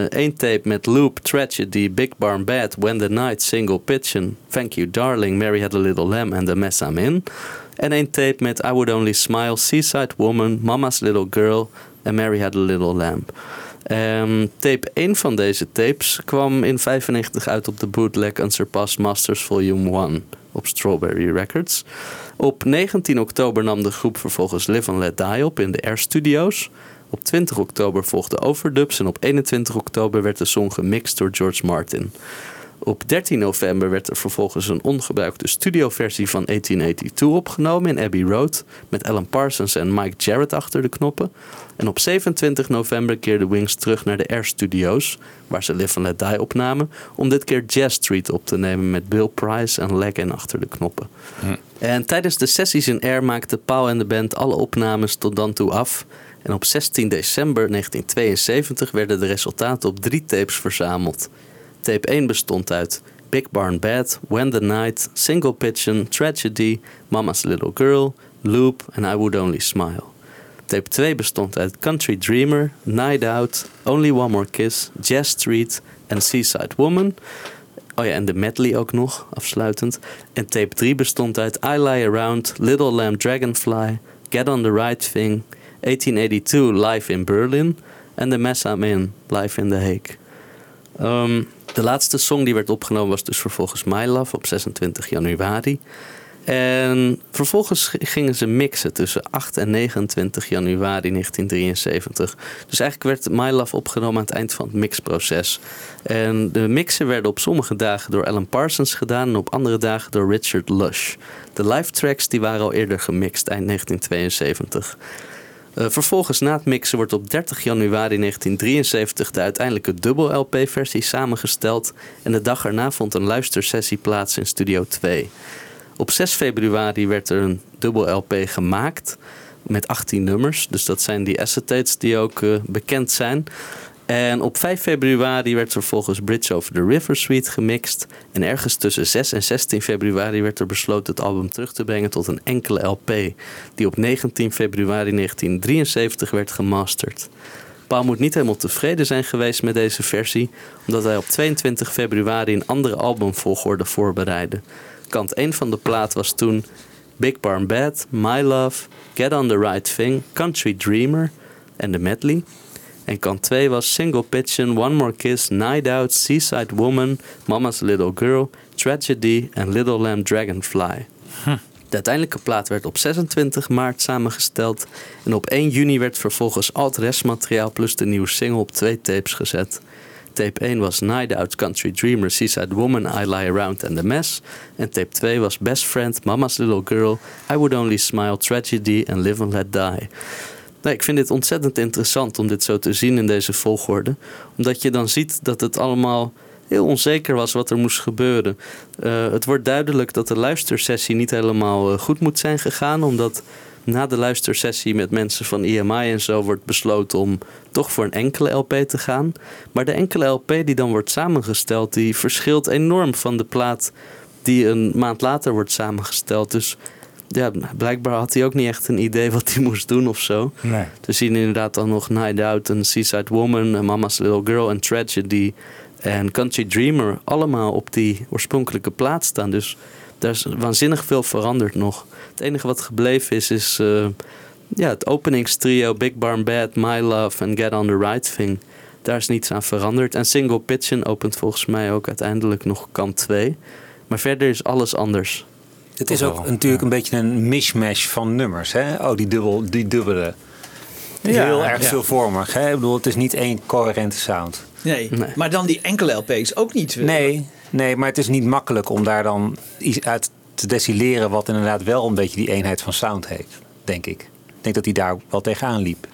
Eén tape met Loop, Tragedy, Big Barn Bad, When the Night, Single Pitchin', Thank You Darling, Mary Had a Little Lamb and The Mess I'm In. En één tape met I Would Only Smile, Seaside Woman, Mama's Little Girl en Mary Had a Little Lamb. Ehm, tape 1 van deze tapes kwam in 95 uit op de bootleg Unsurpassed Masters Volume 1 op Strawberry Records. Op 19 oktober nam de groep vervolgens Live and Let Die op in de Air Studios. Op 20 oktober volgden overdubs en op 21 oktober werd de song gemixt door George Martin. Op 13 november werd er vervolgens een ongebruikte studioversie van 1882 opgenomen in Abbey Road met Alan Parsons en Mike Jarrett achter de knoppen. En op 27 november keerde Wings terug naar de Air Studios, waar ze Live and Let Die opnamen, om dit keer Jazz Street op te nemen met Bill Price en Leggen achter de knoppen. En tijdens de sessies in Air maakte Paul en de band alle opnames tot dan toe af. En op 16 december 1972 werden de resultaten op drie tapes verzameld. Tape 1 bestond uit Big Barn Bad, When the Night, Single Pitchin', Tragedy, Mama's Little Girl, Loop en I Would Only Smile. Tape 2 bestond uit Country Dreamer, Night Out, Only One More Kiss, Jazz Street en Seaside Woman. Oh ja, en de medley ook nog, afsluitend. En tape 3 bestond uit I Lie Around, Little Lamb Dragonfly, Get on the Right Thing, 1882 Live in Berlin en The Mess I'm In, Live in The Hague. Ehm, de laatste song die werd opgenomen was dus vervolgens My Love op 26 januari. En vervolgens gingen ze mixen tussen 8 en 29 januari 1973. Dus eigenlijk werd My Love opgenomen aan het eind van het mixproces. En de mixen werden op sommige dagen door Alan Parsons gedaan en op andere dagen door Richard Lush. De live tracks die waren al eerder gemixt eind 1972. Eh, vervolgens na het mixen wordt op 30 januari 1973 de uiteindelijke dubbel LP-versie samengesteld. En de dag erna vond een luistersessie plaats in Studio 2. Op 6 februari werd er een dubbel LP gemaakt met 18 nummers. Dus dat zijn die acetates die ook eh, bekend zijn. En op 5 februari werd er volgens Bridge Over the River Suite gemixt. En ergens tussen 6 en 16 februari werd er besloten het album terug te brengen tot een enkele LP. Die op 19 februari 1973 werd gemasterd. Paul moet niet helemaal tevreden zijn geweest met deze versie, omdat hij op 22 februari een andere albumvolgorde voorbereidde. Kant 1 van de plaat was toen Big Barn Bad, My Love, Get on the Right Thing, Country Dreamer en de medley. En kant 2 was Single Pigeon, One More Kiss, Night Out, Seaside Woman, Mama's Little Girl, Tragedy en Little Lamb Dragonfly. De uiteindelijke plaat werd op 26 maart samengesteld en op 1 juni werd vervolgens al het restmateriaal plus de nieuwe single op twee tapes gezet. Tape 1 was Night Out, Country Dreamer, Seaside Woman, I Lie Around and The Mess. En tape 2 was Best Friend, Mama's Little Girl, I Would Only Smile, Tragedy en Live and Let Die. Nee, ik vind dit ontzettend interessant om dit zo te zien in deze volgorde. Omdat je dan ziet dat het allemaal heel onzeker was wat er moest gebeuren. Eh, het wordt duidelijk dat de luistersessie niet helemaal eh, goed moet zijn gegaan. Omdat na de luistersessie met mensen van EMI en zo wordt besloten om toch voor een enkele LP te gaan. Maar de enkele LP die dan wordt samengesteld, die verschilt enorm van de plaat die een maand later wordt samengesteld. Dus ja, blijkbaar had hij ook niet echt een idee wat hij moest doen of zo. Nee. We zien inderdaad dan nog Night Out en Seaside Woman, en Mama's Little Girl en Tragedy en Country Dreamer allemaal op die oorspronkelijke plaat staan. Dus daar is waanzinnig veel veranderd nog. Het enige wat gebleven is, is eh, ja, het openingstrio Big Barn Bad, My Love en Get On The Right Thing. Daar is niets aan veranderd. En Single Pigeon opent volgens mij ook uiteindelijk nog kant 2. Maar verder is alles anders. Het is ook natuurlijk een beetje een mishmash van nummers. Hè? Oh, die, dubbel, die dubbele. Ja, Heel erg ja. veelvormig. Hè? Ik bedoel, het is niet één coherente sound. Nee. maar dan die enkele LP's ook niet. Nee, nee, maar het is niet makkelijk om daar dan iets uit te destilleren... wat inderdaad wel een beetje die eenheid van sound heeft, denk ik. Ik denk dat hij daar wel tegenaan liep.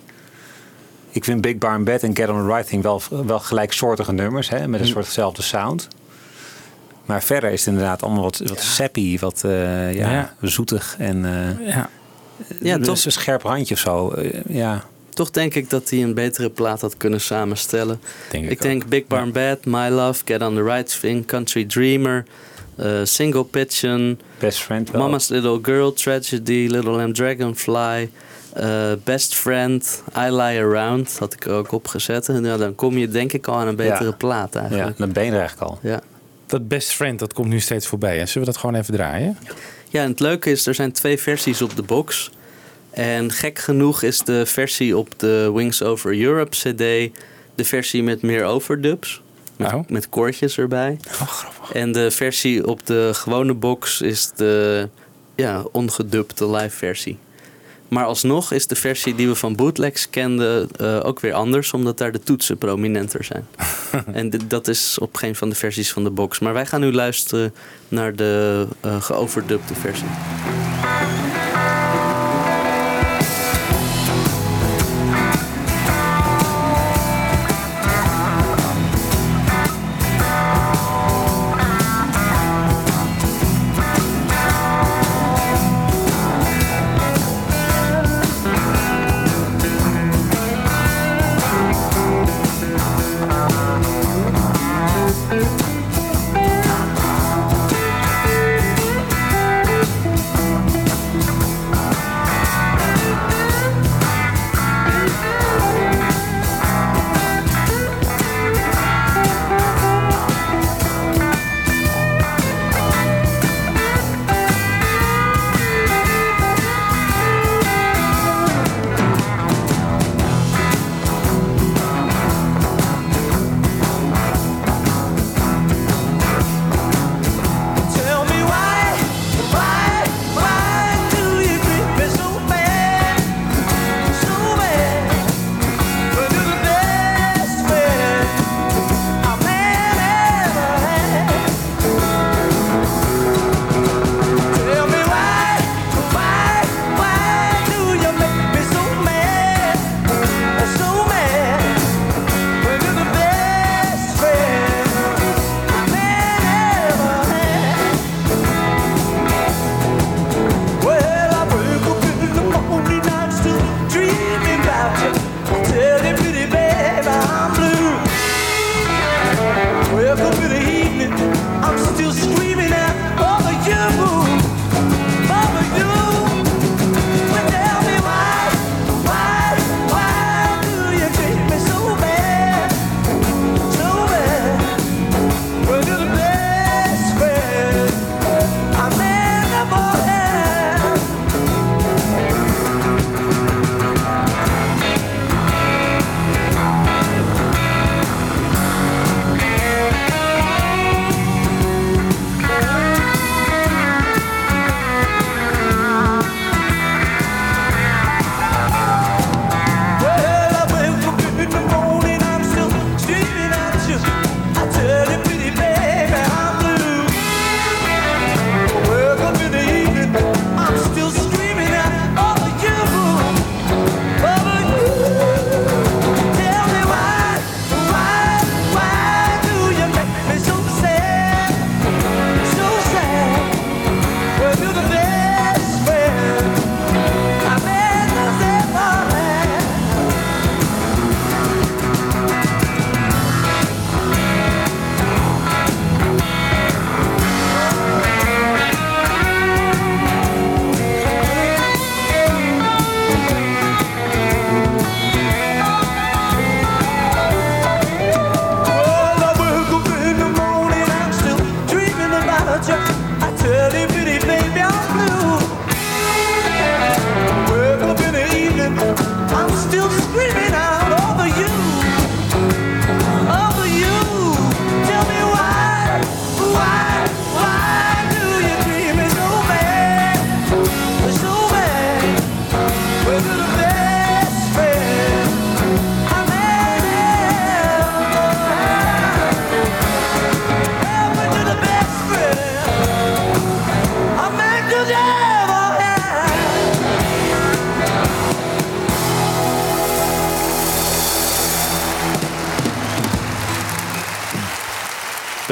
Ik vind Big Barn Bed en Get On The Right Thing wel, wel gelijksoortige nummers... Hè? met een Hm. soortzelfde sound. Maar verder is het inderdaad allemaal wat, wat sappy, wat eh, ja, Ja. zoetig en... eh, Ja. Ja, dus toch- een scherp randje of zo. eh, ja. Toch denk ik dat hij een betere plaat had kunnen samenstellen. Denk ik ik denk Big Barn Bad, My Love, Get On The Right Thing, Country Dreamer, Single Pigeon, Best Friend wel. Mama's Little Girl, Tragedy, Little Lamb Dragonfly, Best Friend, I Lie Around had ik er ook opgezet. En ja, dan kom je denk ik al aan een betere Ja. plaat ja, eigenlijk. dan ben je er eigenlijk al. Ja. Dat Best Friend, dat komt nu steeds voorbij. Hè? Zullen we dat gewoon even draaien? Ja, en het leuke is, er zijn twee versies op de box. En gek genoeg is de versie op de Wings Over Europe CD de versie met meer overdubs. Met, met koortjes erbij. en de versie op de gewone box is de ja, ongedubte live versie. Maar alsnog is de versie die we van bootlegs kenden eh, ook weer anders, omdat daar de toetsen prominenter zijn. en dat is op geen van de versies van de box. Maar wij gaan nu luisteren naar de geoverdubte versie.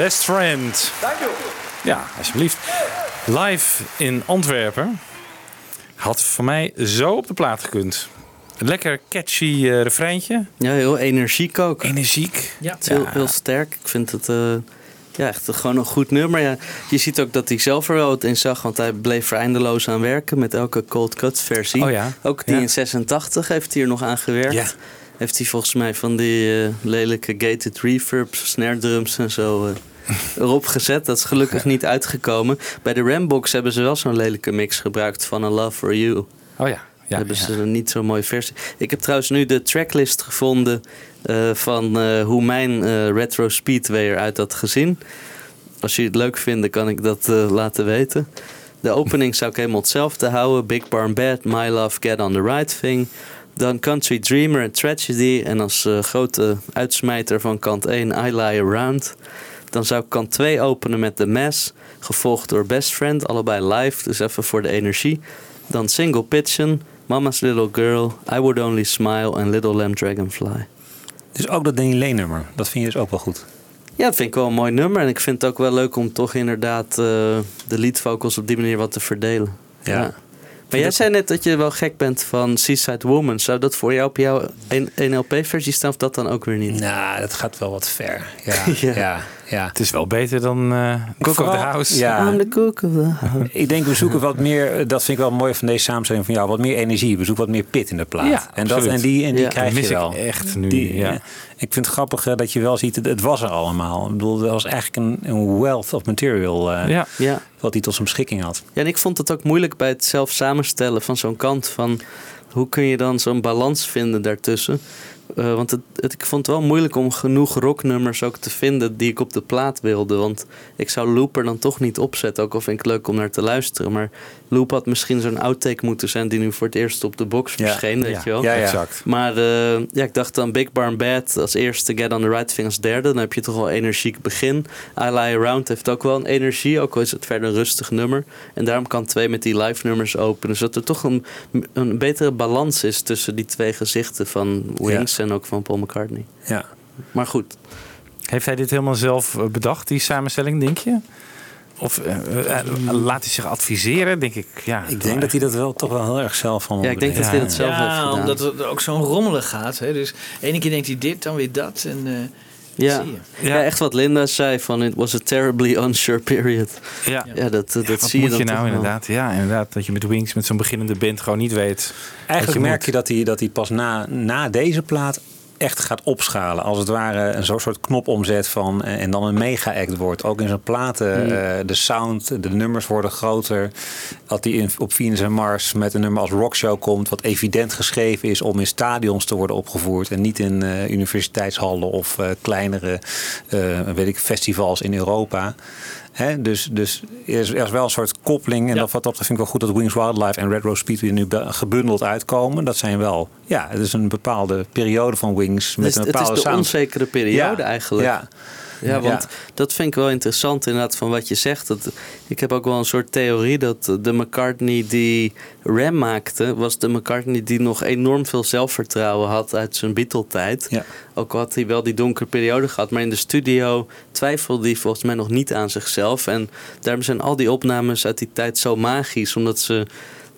Best Friend. Dank u. Ja, alsjeblieft. Live in Antwerpen. Had voor mij zo op de plaat gekund. Lekker catchy eh refreintje. Ja, heel energiek ook. Energiek. Ja. Heel, heel sterk. Ik vind het eh, ja, echt gewoon een goed nummer. Ja, je ziet ook dat hij zelf er wel wat in zag, want hij bleef er eindeloos aan werken met elke cold cut versie. Oh ja. Ook die Ja. in 86 heeft hij er nog aan gewerkt. Ja. Heeft hij volgens mij van die eh, lelijke gated reverbs, snare drums en zo eh, erop gezet. Dat is gelukkig niet uitgekomen. Bij de Rambox hebben ze wel zo'n lelijke mix gebruikt van A Love For You. Oh ja. Ja, hebben ja. ze een niet zo'n mooie versie. Ik heb trouwens nu de tracklist gevonden eh, van eh, hoe mijn eh, Retro Speedway eruit had gezien. Als je het leuk vindt, kan ik dat laten weten. De opening zou ik helemaal hetzelfde houden. Big Barn Bad, My Love, Get On The Right Thing. Dan Country Dreamer en Tragedy. En als grote uitsmijter van kant 1 I Lie Around. Dan zou ik kant 2 openen met The Mass. Gevolgd door Best Friend, allebei live. Dus even voor de energie. Dan Single Pigeon, Mama's Little Girl, I Would Only Smile en Little Lamb Dragonfly. Dus ook dat Danny Lee nummer. Dat vind je dus ook wel goed. Ja, dat vind ik wel een mooi nummer. En ik vind het ook wel leuk om toch inderdaad eh, de lead vocals op die manier wat te verdelen. Ja. Maar jij zei net dat je wel gek bent van Seaside Woman. Zou dat voor jou op jouw 1 LP-versie staan of dat dan ook weer niet? Nou, dat gaat wel wat ver. Ja, Ja. ja. Ja, Het is wel beter dan eh Cook of the House. Ja, I'm the cook of the house. ik denk we zoeken wat meer, dat vind ik wel mooi van deze samenstelling van jou, wat meer energie. We zoeken wat meer pit in de plaat. Ja, en, dat, en die, en die Ja, krijg dat mis je ik wel. echt nu, Die, ja. eh, Ik vind het grappig eh, dat je wel ziet, het, het was er allemaal. Ik bedoel, dat was eigenlijk een, een wealth of material eh, Ja. Ja. wat hij tot zijn beschikking had. ja, en ik vond het ook moeilijk bij het zelf samenstellen van zo'n kant. Van hoe kun je dan zo'n balans vinden daartussen? Eh, want het, het- ik vond het wel moeilijk om genoeg rocknummers ook te vinden die ik op de plaat wilde. Want ik zou Looper dan toch niet opzetten, ook al vind ik het leuk om naar te luisteren. Maar Loop had misschien zo'n outtake moeten zijn die nu voor het eerst op de box Ja. verscheen, weet je wel. Ja, ja. Exact. Maar eh, ja, ik dacht dan Big Barn Bad als eerste, Get on the Right Thing als derde. Dan heb je toch wel een energiek begin. I Lie Around heeft ook wel een energie, ook al is het verder een rustig nummer. En daarom kan twee met die live nummers openen. Zodat er toch een, een betere balans is tussen die twee gezichten van Wings en ook van Paul McCartney. Ja. Maar goed, Heeft hij dit helemaal zelf eh, bedacht, die samenstelling, denk je? Of eh, eh, eh, laat hij zich adviseren, denk ik. Ja, Ik denk dat hij dat wel toch wel heel erg zelf van ja, ik denk dat hij dat zelf heeft Ja, gedaan. omdat het ook zo'n rommelig gaat. Hè? Dus de ene keer denkt hij dit, dan weer dat. En, eh, ja. zie je. Ja. echt wat Linda zei van it was a terribly unsure period. Ja. Ja, dat, dat Wat zie je moet dan je nou toch wel. inderdaad? Ja, inderdaad. Dat je met Wings, met zo'n beginnende band, gewoon niet weet. Eigenlijk merk moet. je dat hij, dat hij pas na, na deze plaat echt gaat opschalen. Als het ware een zo'n soort knop omzet van eh, en dan een mega-act wordt. Ook in zijn platen, Mm. eh, de sound, de nummers worden groter. Dat hij in, op Venus en Mars met een nummer als Rockshow komt... wat evident geschreven is om in stadions te worden opgevoerd... en niet in eh, universiteitshallen of kleinere weet ik, festivals in Europa... Hè, dus, dus er, is, er is wel een soort koppeling. En Ja. dat, wat dat vind ik wel goed dat Wings Wildlife en Red Rose Speedway nu be- gebundeld uitkomen. Dat zijn wel, ja, het is een bepaalde periode van Wings met Het is, een het is bepaalde de sound. onzekere periode Ja, eigenlijk. Ja, Ja, want Ja. dat vind ik wel interessant inderdaad van wat je zegt. Dat, ik heb ook wel een soort theorie dat de McCartney die Ram maakte... was de McCartney die nog enorm veel zelfvertrouwen had uit zijn Beatle-tijd. Ja. Ook al had hij wel die donkere periode gehad. Maar in de studio twijfelde hij volgens mij nog niet aan zichzelf. En daarom zijn al die opnames uit die tijd zo magisch. Omdat ze...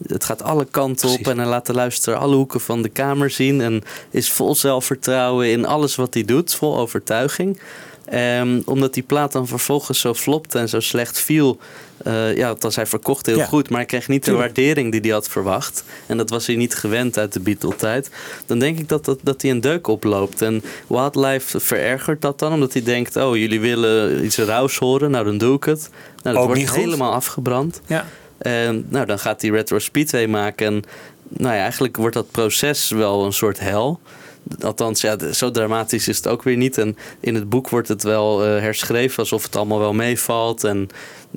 Het gaat alle kanten op Precies. en hij laat de luisteraar alle hoeken van de kamer zien. En is vol zelfvertrouwen in alles wat hij doet, vol overtuiging. Ehm, omdat die plaat dan vervolgens zo flopte en zo slecht viel. eh, ja, althans, hij verkocht heel Ja. goed, maar hij kreeg niet de Tuurlijk. waardering die hij had verwacht. En dat was hij niet gewend uit de Beatle-tijd. Dan denk ik dat, dat, dat hij een deuk oploopt. En Wildlife verergert dat dan, omdat hij denkt: oh, jullie willen iets rauws horen, nou dan doe ik het. Nou, dat Ook wordt helemaal afgebrand. ja. En nou, dan gaat hij Retro Speedway maken. En nou ja, eigenlijk wordt dat proces wel een soort hel. Althans, ja, zo dramatisch is het ook weer niet. En in het boek wordt het wel eh, herschreven alsof het allemaal wel meevalt. En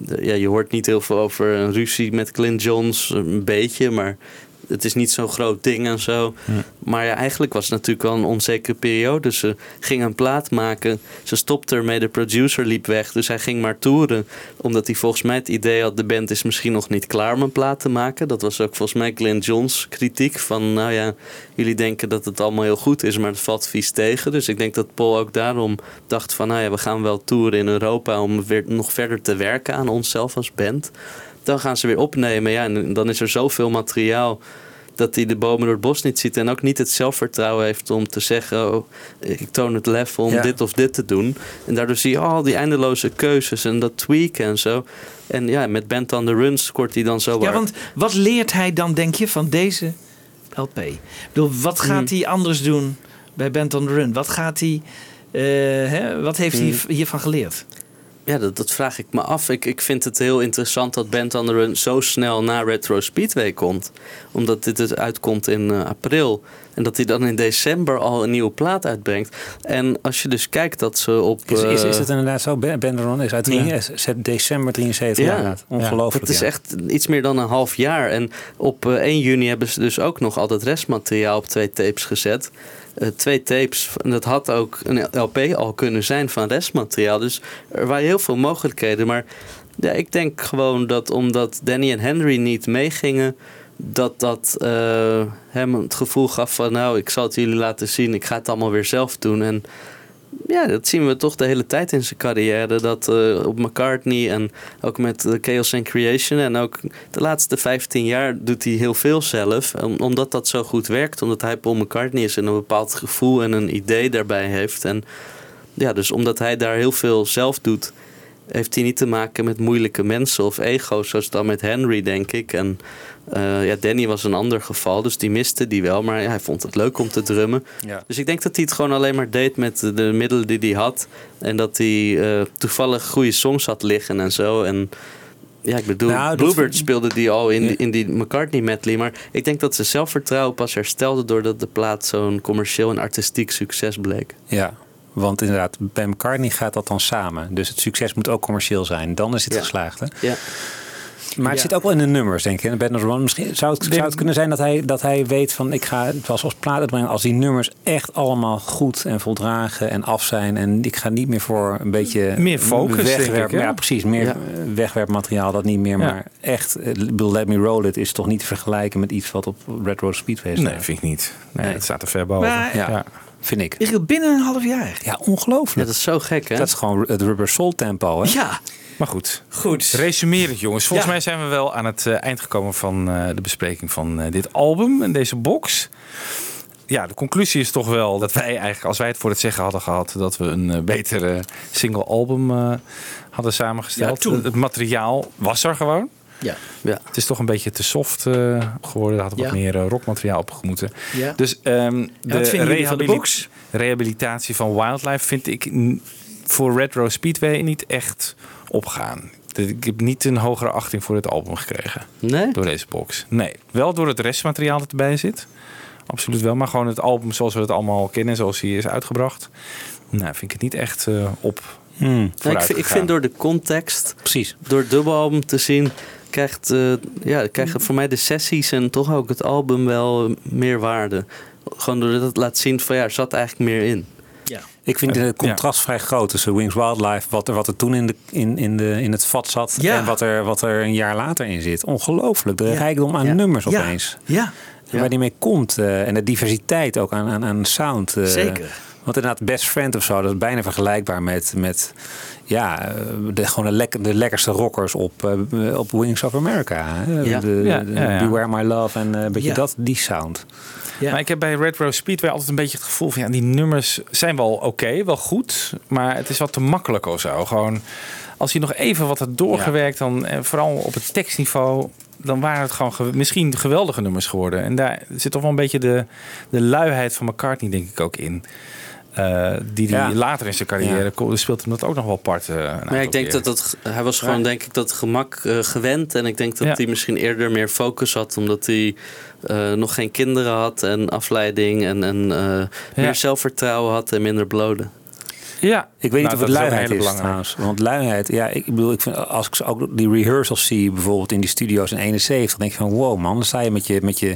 eh, ja, je hoort niet heel veel over een ruzie met Clint Johns, een beetje. Maar het is niet zo'n groot ding en zo. Maar ja, eigenlijk was het natuurlijk wel een onzekere periode. Ze ging een plaat maken. Ze stopte ermee, de producer liep weg. Dus hij ging maar toeren. Omdat hij volgens mij het idee had... de band is misschien nog niet klaar om een plaat te maken. Dat was ook volgens mij Glenn Johns kritiek. Van nou ja, jullie denken dat het allemaal heel goed is... maar het valt vies tegen. Dus ik denk dat Paul ook daarom dacht van... nou ja, we gaan wel toeren in Europa... om weer nog verder te werken aan onszelf als band. Dan gaan ze weer opnemen. Ja, en dan is er zoveel materiaal dat hij de bomen door het bos niet ziet. En ook niet het zelfvertrouwen heeft om te zeggen: oh, ik toon het lef om Ja. dit of dit te doen. En daardoor zie je al die eindeloze keuzes en dat tweaken en zo. En ja, met Band on the Run scoort hij dan zo Ja, waar- want wat leert hij dan, denk je, van deze LP? Ik bedoel, wat gaat Hmm. hij anders doen bij Band on the Run? Wat gaat hij... eh, hè, wat heeft hij Hmm. hiervan geleerd? Ja, dat, dat vraag ik me af. Ik, ik vind het heel interessant dat Band on the Run zo snel na Retro Speedway komt. Omdat dit dus uitkomt in eh, april. En dat hij dan in december al een nieuwe plaat uitbrengt. En als je dus kijkt dat ze op... Is, is, is eh, het inderdaad zo? Ben Ben Ron is uit Ja. 73 december 73 Ja. inderdaad. Ongelooflijk. Het is ja. echt iets meer dan een half jaar. En op eh, 1 juni hebben ze dus ook nog al dat restmateriaal op twee tapes gezet. Eh, twee tapes. En dat had ook een LP al kunnen zijn van restmateriaal. Dus er waren heel veel mogelijkheden. Maar ja, ik denk gewoon dat omdat Danny en Henry niet meegingen. Dat dat eh, hem het gevoel gaf van nou, ik zal het jullie laten zien. Ik ga het allemaal weer zelf doen. En ja, dat zien we toch de hele tijd in zijn carrière. Dat eh, op McCartney en ook met eh, Chaos and Creation. En ook de laatste 15 jaar doet hij heel veel zelf. Om- omdat dat zo goed werkt. Omdat hij Paul McCartney is en een bepaald gevoel en een idee daarbij heeft. En ja, dus omdat hij daar heel veel zelf doet, heeft hij niet te maken met moeilijke mensen of ego's. Zoals dan met Henry, denk ik. En eh, ja, Danny was een ander geval, dus die miste die wel. Maar hij vond het leuk om te drummen. Ja. Dus ik denk dat hij het gewoon alleen maar deed met de, de middelen die hij had. En dat hij eh, toevallig goede songs had liggen en zo. En ja, ik bedoel, Nou, Bluebird speelde die al in, Ja. in die McCartney medley. Maar ik denk dat ze zelfvertrouwen pas herstelde doordat de plaat zo'n commercieel en artistiek succes bleek. Ja, want inderdaad, bij McCartney gaat dat dan samen. Dus het succes moet ook commercieel zijn. Dan is het Ja. geslaagd. Hè? Ja. Maar het Ja. zit ook wel in de nummers, denk ik. In Band of Run. Misschien zou het, zou het kunnen zijn dat hij, dat hij weet van... ik ga het was als plaat uitbrengen als die nummers echt allemaal goed en voldragen en af zijn. En ik ga niet meer voor een beetje... Meer focus, wegwerp, ik? Ja, precies. Meer Ja. wegwerpmateriaal dat niet meer. Ja. Maar echt, eh, Let Me Roll It is toch niet te vergelijken met iets wat op Red Road Speedway staat. Nee, vind ik niet. Nee, Nee. het staat er ver boven. Maar- Ja. Ja. Vind ik. Binnen een half jaar? Ja, Ja, ongelooflijk. dat is zo gek, hè? Dat is gewoon het Rubber Soul tempo. Hè? Ja, Maar goed. goed. Resumerend jongens, volgens Ja. mij zijn we wel aan het eh, eind gekomen van eh, de bespreking van eh, dit album en deze box. Ja, de conclusie is toch wel dat wij eigenlijk, als wij het voor het zeggen hadden gehad, dat we een betere single album eh, hadden samengesteld. Ja, toen. Het, het materiaal was er gewoon. Ja. Ja. Het is toch een beetje te soft eh, geworden. Er had wat Ja. meer eh, rockmateriaal op moeten. Ja. Dus ehm, de wat jullie van de box? rehabilitatie van Wildlife vind ik voor Retro Speedway niet echt opgaan. Ik heb niet een hogere achting voor het album gekregen Nee? door deze box. Nee, wel door het restmateriaal dat erbij zit. Absoluut wel, maar gewoon het album zoals we het allemaal kennen, zoals hij is uitgebracht. Nou, vind ik het niet echt eh, op Hmm, Nou, ik, vind, ik vind door de context, precies. door het dubbelalbum te zien, krijgt, eh, ja, krijgen voor mij de sessies en toch ook het album wel meer waarde. Gewoon doordat het laat zien van ja, er zat eigenlijk meer in. Ik vind Ja. het contrast vrij groot tussen Wings Wildlife, wat er, wat er toen in, de, in, in, de, in het vat zat, Ja. en wat er, wat er een jaar later in zit. Ongelooflijk. De Ja. rijkdom aan Ja. nummers Ja. opeens. Ja, En Waar die mee komt. eh, en de diversiteit ook aan, aan, aan sound. eh. zeker. Want inderdaad, Best Friend of zo, dat is bijna vergelijkbaar met, met ja, eh, de, gewoon de, lek, de lekkerste rockers op, eh, op Wings of America. hè. Ja. De, Ja, de ja, ja. Beware My Love en eh, een beetje Ja. dat, die sound. Ja. Maar ik heb bij Red Rose Speedway altijd een beetje het gevoel van ja, die nummers zijn wel oké, wel goed, maar het is wat te makkelijk of zo. Gewoon als je nog even wat had doorgewerkt, dan en vooral op het tekstniveau, dan waren het gewoon ge- misschien geweldige nummers geworden. En daar zit toch wel een beetje de, de luiheid van McCartney, denk ik ook in. Eh, die die Ja. later in zijn carrière Ja. speelt hem dat ook nog wel apart. eh, Maar aantal ik denk keer. dat dat, hij was gewoon denk ik dat gemak eh, gewend. En ik denk dat Ja. hij misschien eerder meer focus had. Omdat hij eh, nog geen kinderen had en afleiding. En, en eh, meer zelfvertrouwen had en minder bloden. Ja. Ik weet niet Nou, of het is luiheid is belangrijke. trouwens. Want luiheid, ja, ik bedoel, ik vind, als ik ook die rehearsals zie, bijvoorbeeld in die studio's in 71, denk ik van wow man, dan sta je met je, met je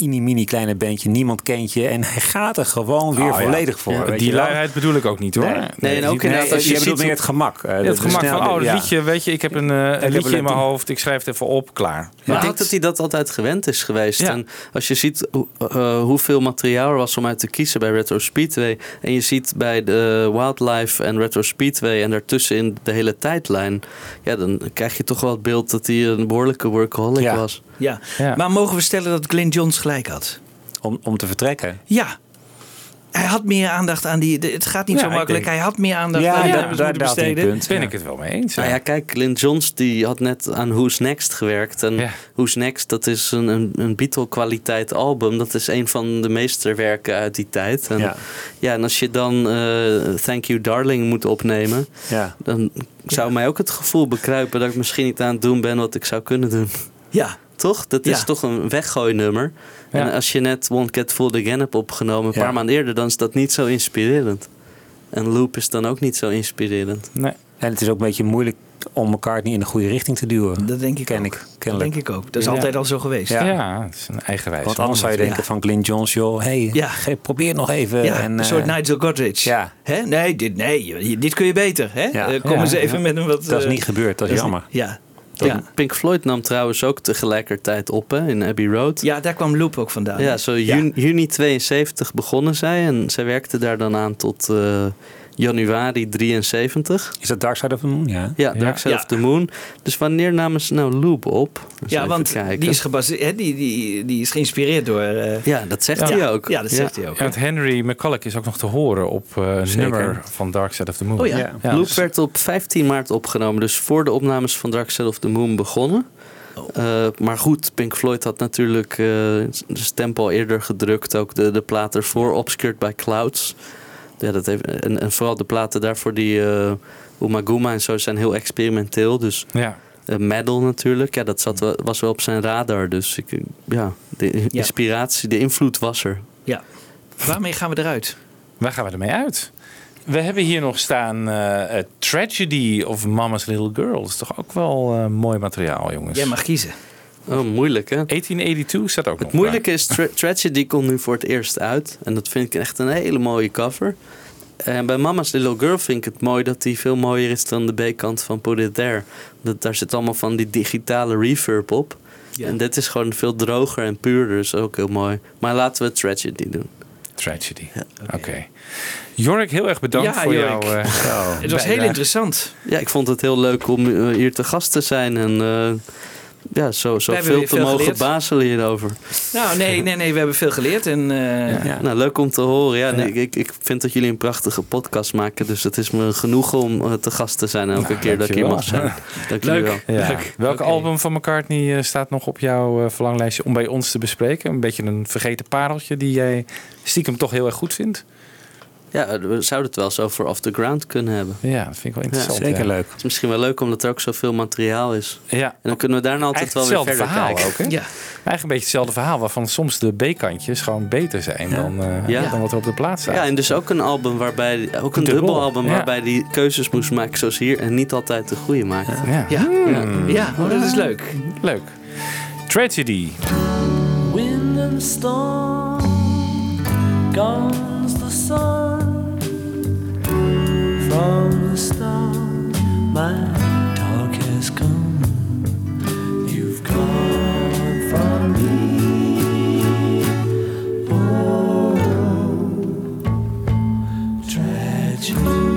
mini-mini kleine bandje, niemand kent je en hij gaat er gewoon weer Oh, ja. volledig voor. Ja, die luiheid bedoel ik ook niet hoor. Nee, en ook nee, inderdaad als je je bedoelt ziet meer het gemak. Ja, de- het de gemak van, oh, een ja. liedje, weet je, ik heb een, eh, een heb liedje een- in mijn hoofd, ik schrijf het even op, klaar. Maar ik denk dat hij dat altijd gewend is geweest. Ja. En als je ziet hoe- eh, hoeveel materiaal er was om uit te kiezen bij Retro Speedway. En je ziet bij de Wildlife en Retro Speedway en daartussen in de hele tijdlijn. Ja, dan krijg je toch wel het beeld dat hij een behoorlijke workaholic Ja. was. Ja. Ja. Maar mogen we stellen dat Glenn Johns gelijk had? Om, om te vertrekken. Ja. Hij had meer aandacht aan die. Het gaat niet Ja, zo makkelijk. denk- Hij had meer aandacht Ja, aan die daar- daar- daar besteden. punt. Ben Ja. ik het wel mee eens. Nou ja, kijk, Lynn Johns die had net aan Who's Next gewerkt. En Ja. Who's Next, dat is een, een, een Beatle-kwaliteit album. Dat is een van de meesterwerken uit die tijd. En, ja. Ja. en als je dan eh, Thank You Darling moet opnemen... Ja. dan zou mij ook het gevoel bekruipen... dat ik misschien niet aan het doen ben wat ik zou kunnen doen. Ja. Toch? Dat is Ja. toch een weggooinummer. Ja. En als je net Won't Get Fooled Again hebt opgenomen... een Ja. paar maanden eerder... dan is dat niet zo inspirerend. En Loop is dan ook niet zo inspirerend. Nee. En het is ook een beetje moeilijk om elkaar niet in de goede richting te duwen. Dat denk ik Ken ook. ik, Dat denk ik ook. Dat is Ja. altijd al zo geweest. Ja. Ja, het is een eigenwijs. Want anders zou je denken Ja. van Glyn Johns, joh, hey, probeer het nog even. Ja, en, een soort eh, Nigel Godrich. Ja. Hè? Nee, dit, nee, dit kun je beter. Hè? Ja. Eh, kom Ja, eens even ja. met een wat... Dat is eh, niet gebeurd, dat is jammer. Ja. Pink, Ja. Pink Floyd nam trouwens ook tegelijkertijd op hè, in Abbey Road. ja, daar kwam Loop ook vandaan. Ja, zo Ja. juni, juni 72 begonnen zij en zij werkte daar dan aan tot eh, januari 73. Is dat Dark Side of the Moon? Ja. Ja. Dark Side Ja. of the Moon. Dus wanneer namen ze nou Loop op? Eens Ja, want kijken. die is, gebaseerd, hè, die, die, die is geïnspireerd door... eh, Ja, dat zegt ja. hij ook. Ja, dat zegt hij ook. Want Henry McCulloch is ook nog te horen op eh, een Zeker. nummer van Dark Side of the Moon. Oh ja. Loop dus- werd op 15 maart opgenomen, dus voor de opnames van Dark Side of the Moon begonnen. Oh. Eh, maar goed, Pink Floyd had natuurlijk eh, de stempel eerder gedrukt. Ook de, de plaat ervoor, Obscured by Clouds. Ja, dat heeft, en, en vooral de platen daarvoor, die eh Umaguma en zo, zijn heel experimenteel. Dus ja. eh, Metal natuurlijk, ja, dat zat, wel- was wel op zijn radar. Dus ik, ja, de inspiratie, de invloed was er. Ja. Waarmee gaan we eruit? Waar gaan we ermee uit? We hebben hier nog staan eh, Tragedy of Mama's Little Girl. Dat is toch ook wel eh, mooi materiaal, jongens. Jij mag kiezen. Oh, moeilijk hè? 1882 staat ook nog Het moeilijke is, Tra- Tragedy komt nu voor het eerst uit. En dat vind ik echt een hele mooie cover. En bij Mama's Little Girl vind ik het mooi dat die veel mooier is dan de B-kant van Put It There. Dat, daar zit allemaal van die digitale reverb op. Ja. En dit is gewoon veel droger en puurder. is ook heel mooi. Maar laten we Tragedy doen. Tragedy. Oké. Jorik, heel erg bedankt Ja, voor Jorik. jouw... eh, Het was heel interessant. Ja, ik vond het heel leuk om eh, hier te gast te zijn. En eh, ja, zo, zo We veel te veel mogen geleerd. bazelen hierover. Nou, nee, nee, nee, we hebben veel geleerd. En, eh, Ja. Nou, leuk om te horen. Ja, nee, ik, ik vind dat jullie een prachtige podcast maken. Dus het is me genoeg om eh, te gast te zijn elke Nou, keer dat ik hier dankjewel. mag zijn. Dank jullie wel. Leuk. Ja. Leuk. Welk album van McCartney eh, staat nog op jouw verlanglijstje om bij ons te bespreken? Een beetje een vergeten pareltje die jij stiekem toch heel erg goed vindt? Ja, we zouden het wel zo voor Off the Ground kunnen hebben. Ja, dat vind ik wel interessant. Zeker ja. leuk. Het is misschien wel leuk omdat er ook zoveel materiaal is. Ja, En dan kunnen we daarna altijd wel weer hetzelfde verder verhaal kijken. ook. Hè? ja. Eigenlijk een beetje hetzelfde verhaal, waarvan soms de B-kantjes gewoon beter zijn dan, eh, Ja. dan wat er op de plaats staat. Ja, en dus ook een album waarbij, ook een Dubbel, dubbelalbum ja. waarbij die keuzes moest maken zoals hier en niet altijd de goede maakt. Ja. Ja. Ja, oh, dat is leuk. Leuk. Tragedy. Wind and storm, comes the sun from the start. My dark has come. You've gone from me. Oh, tragedy.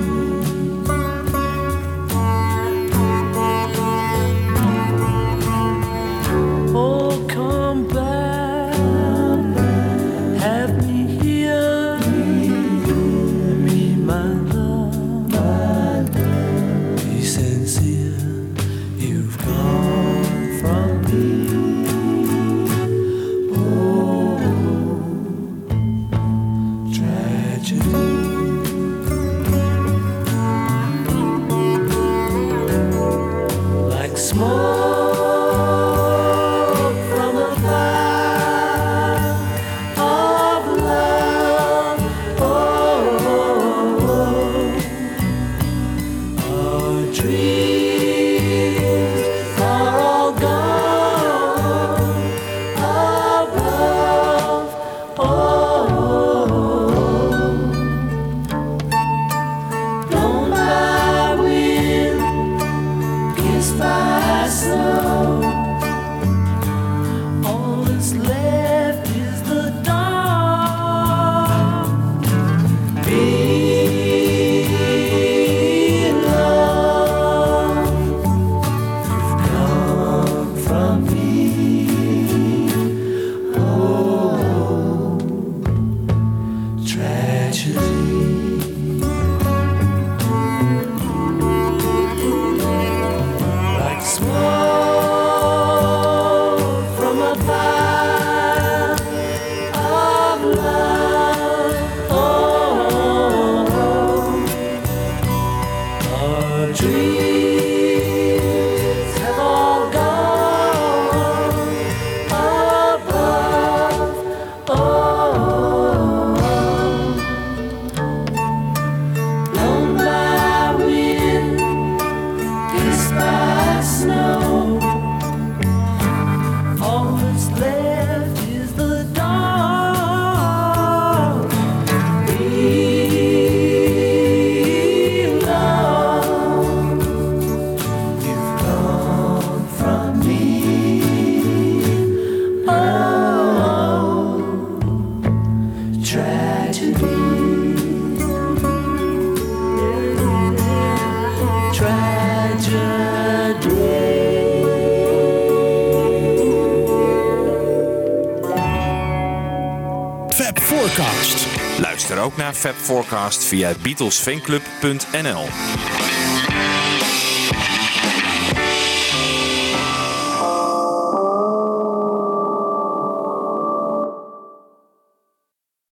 Fab Forecast via beatlesfanclub.nl.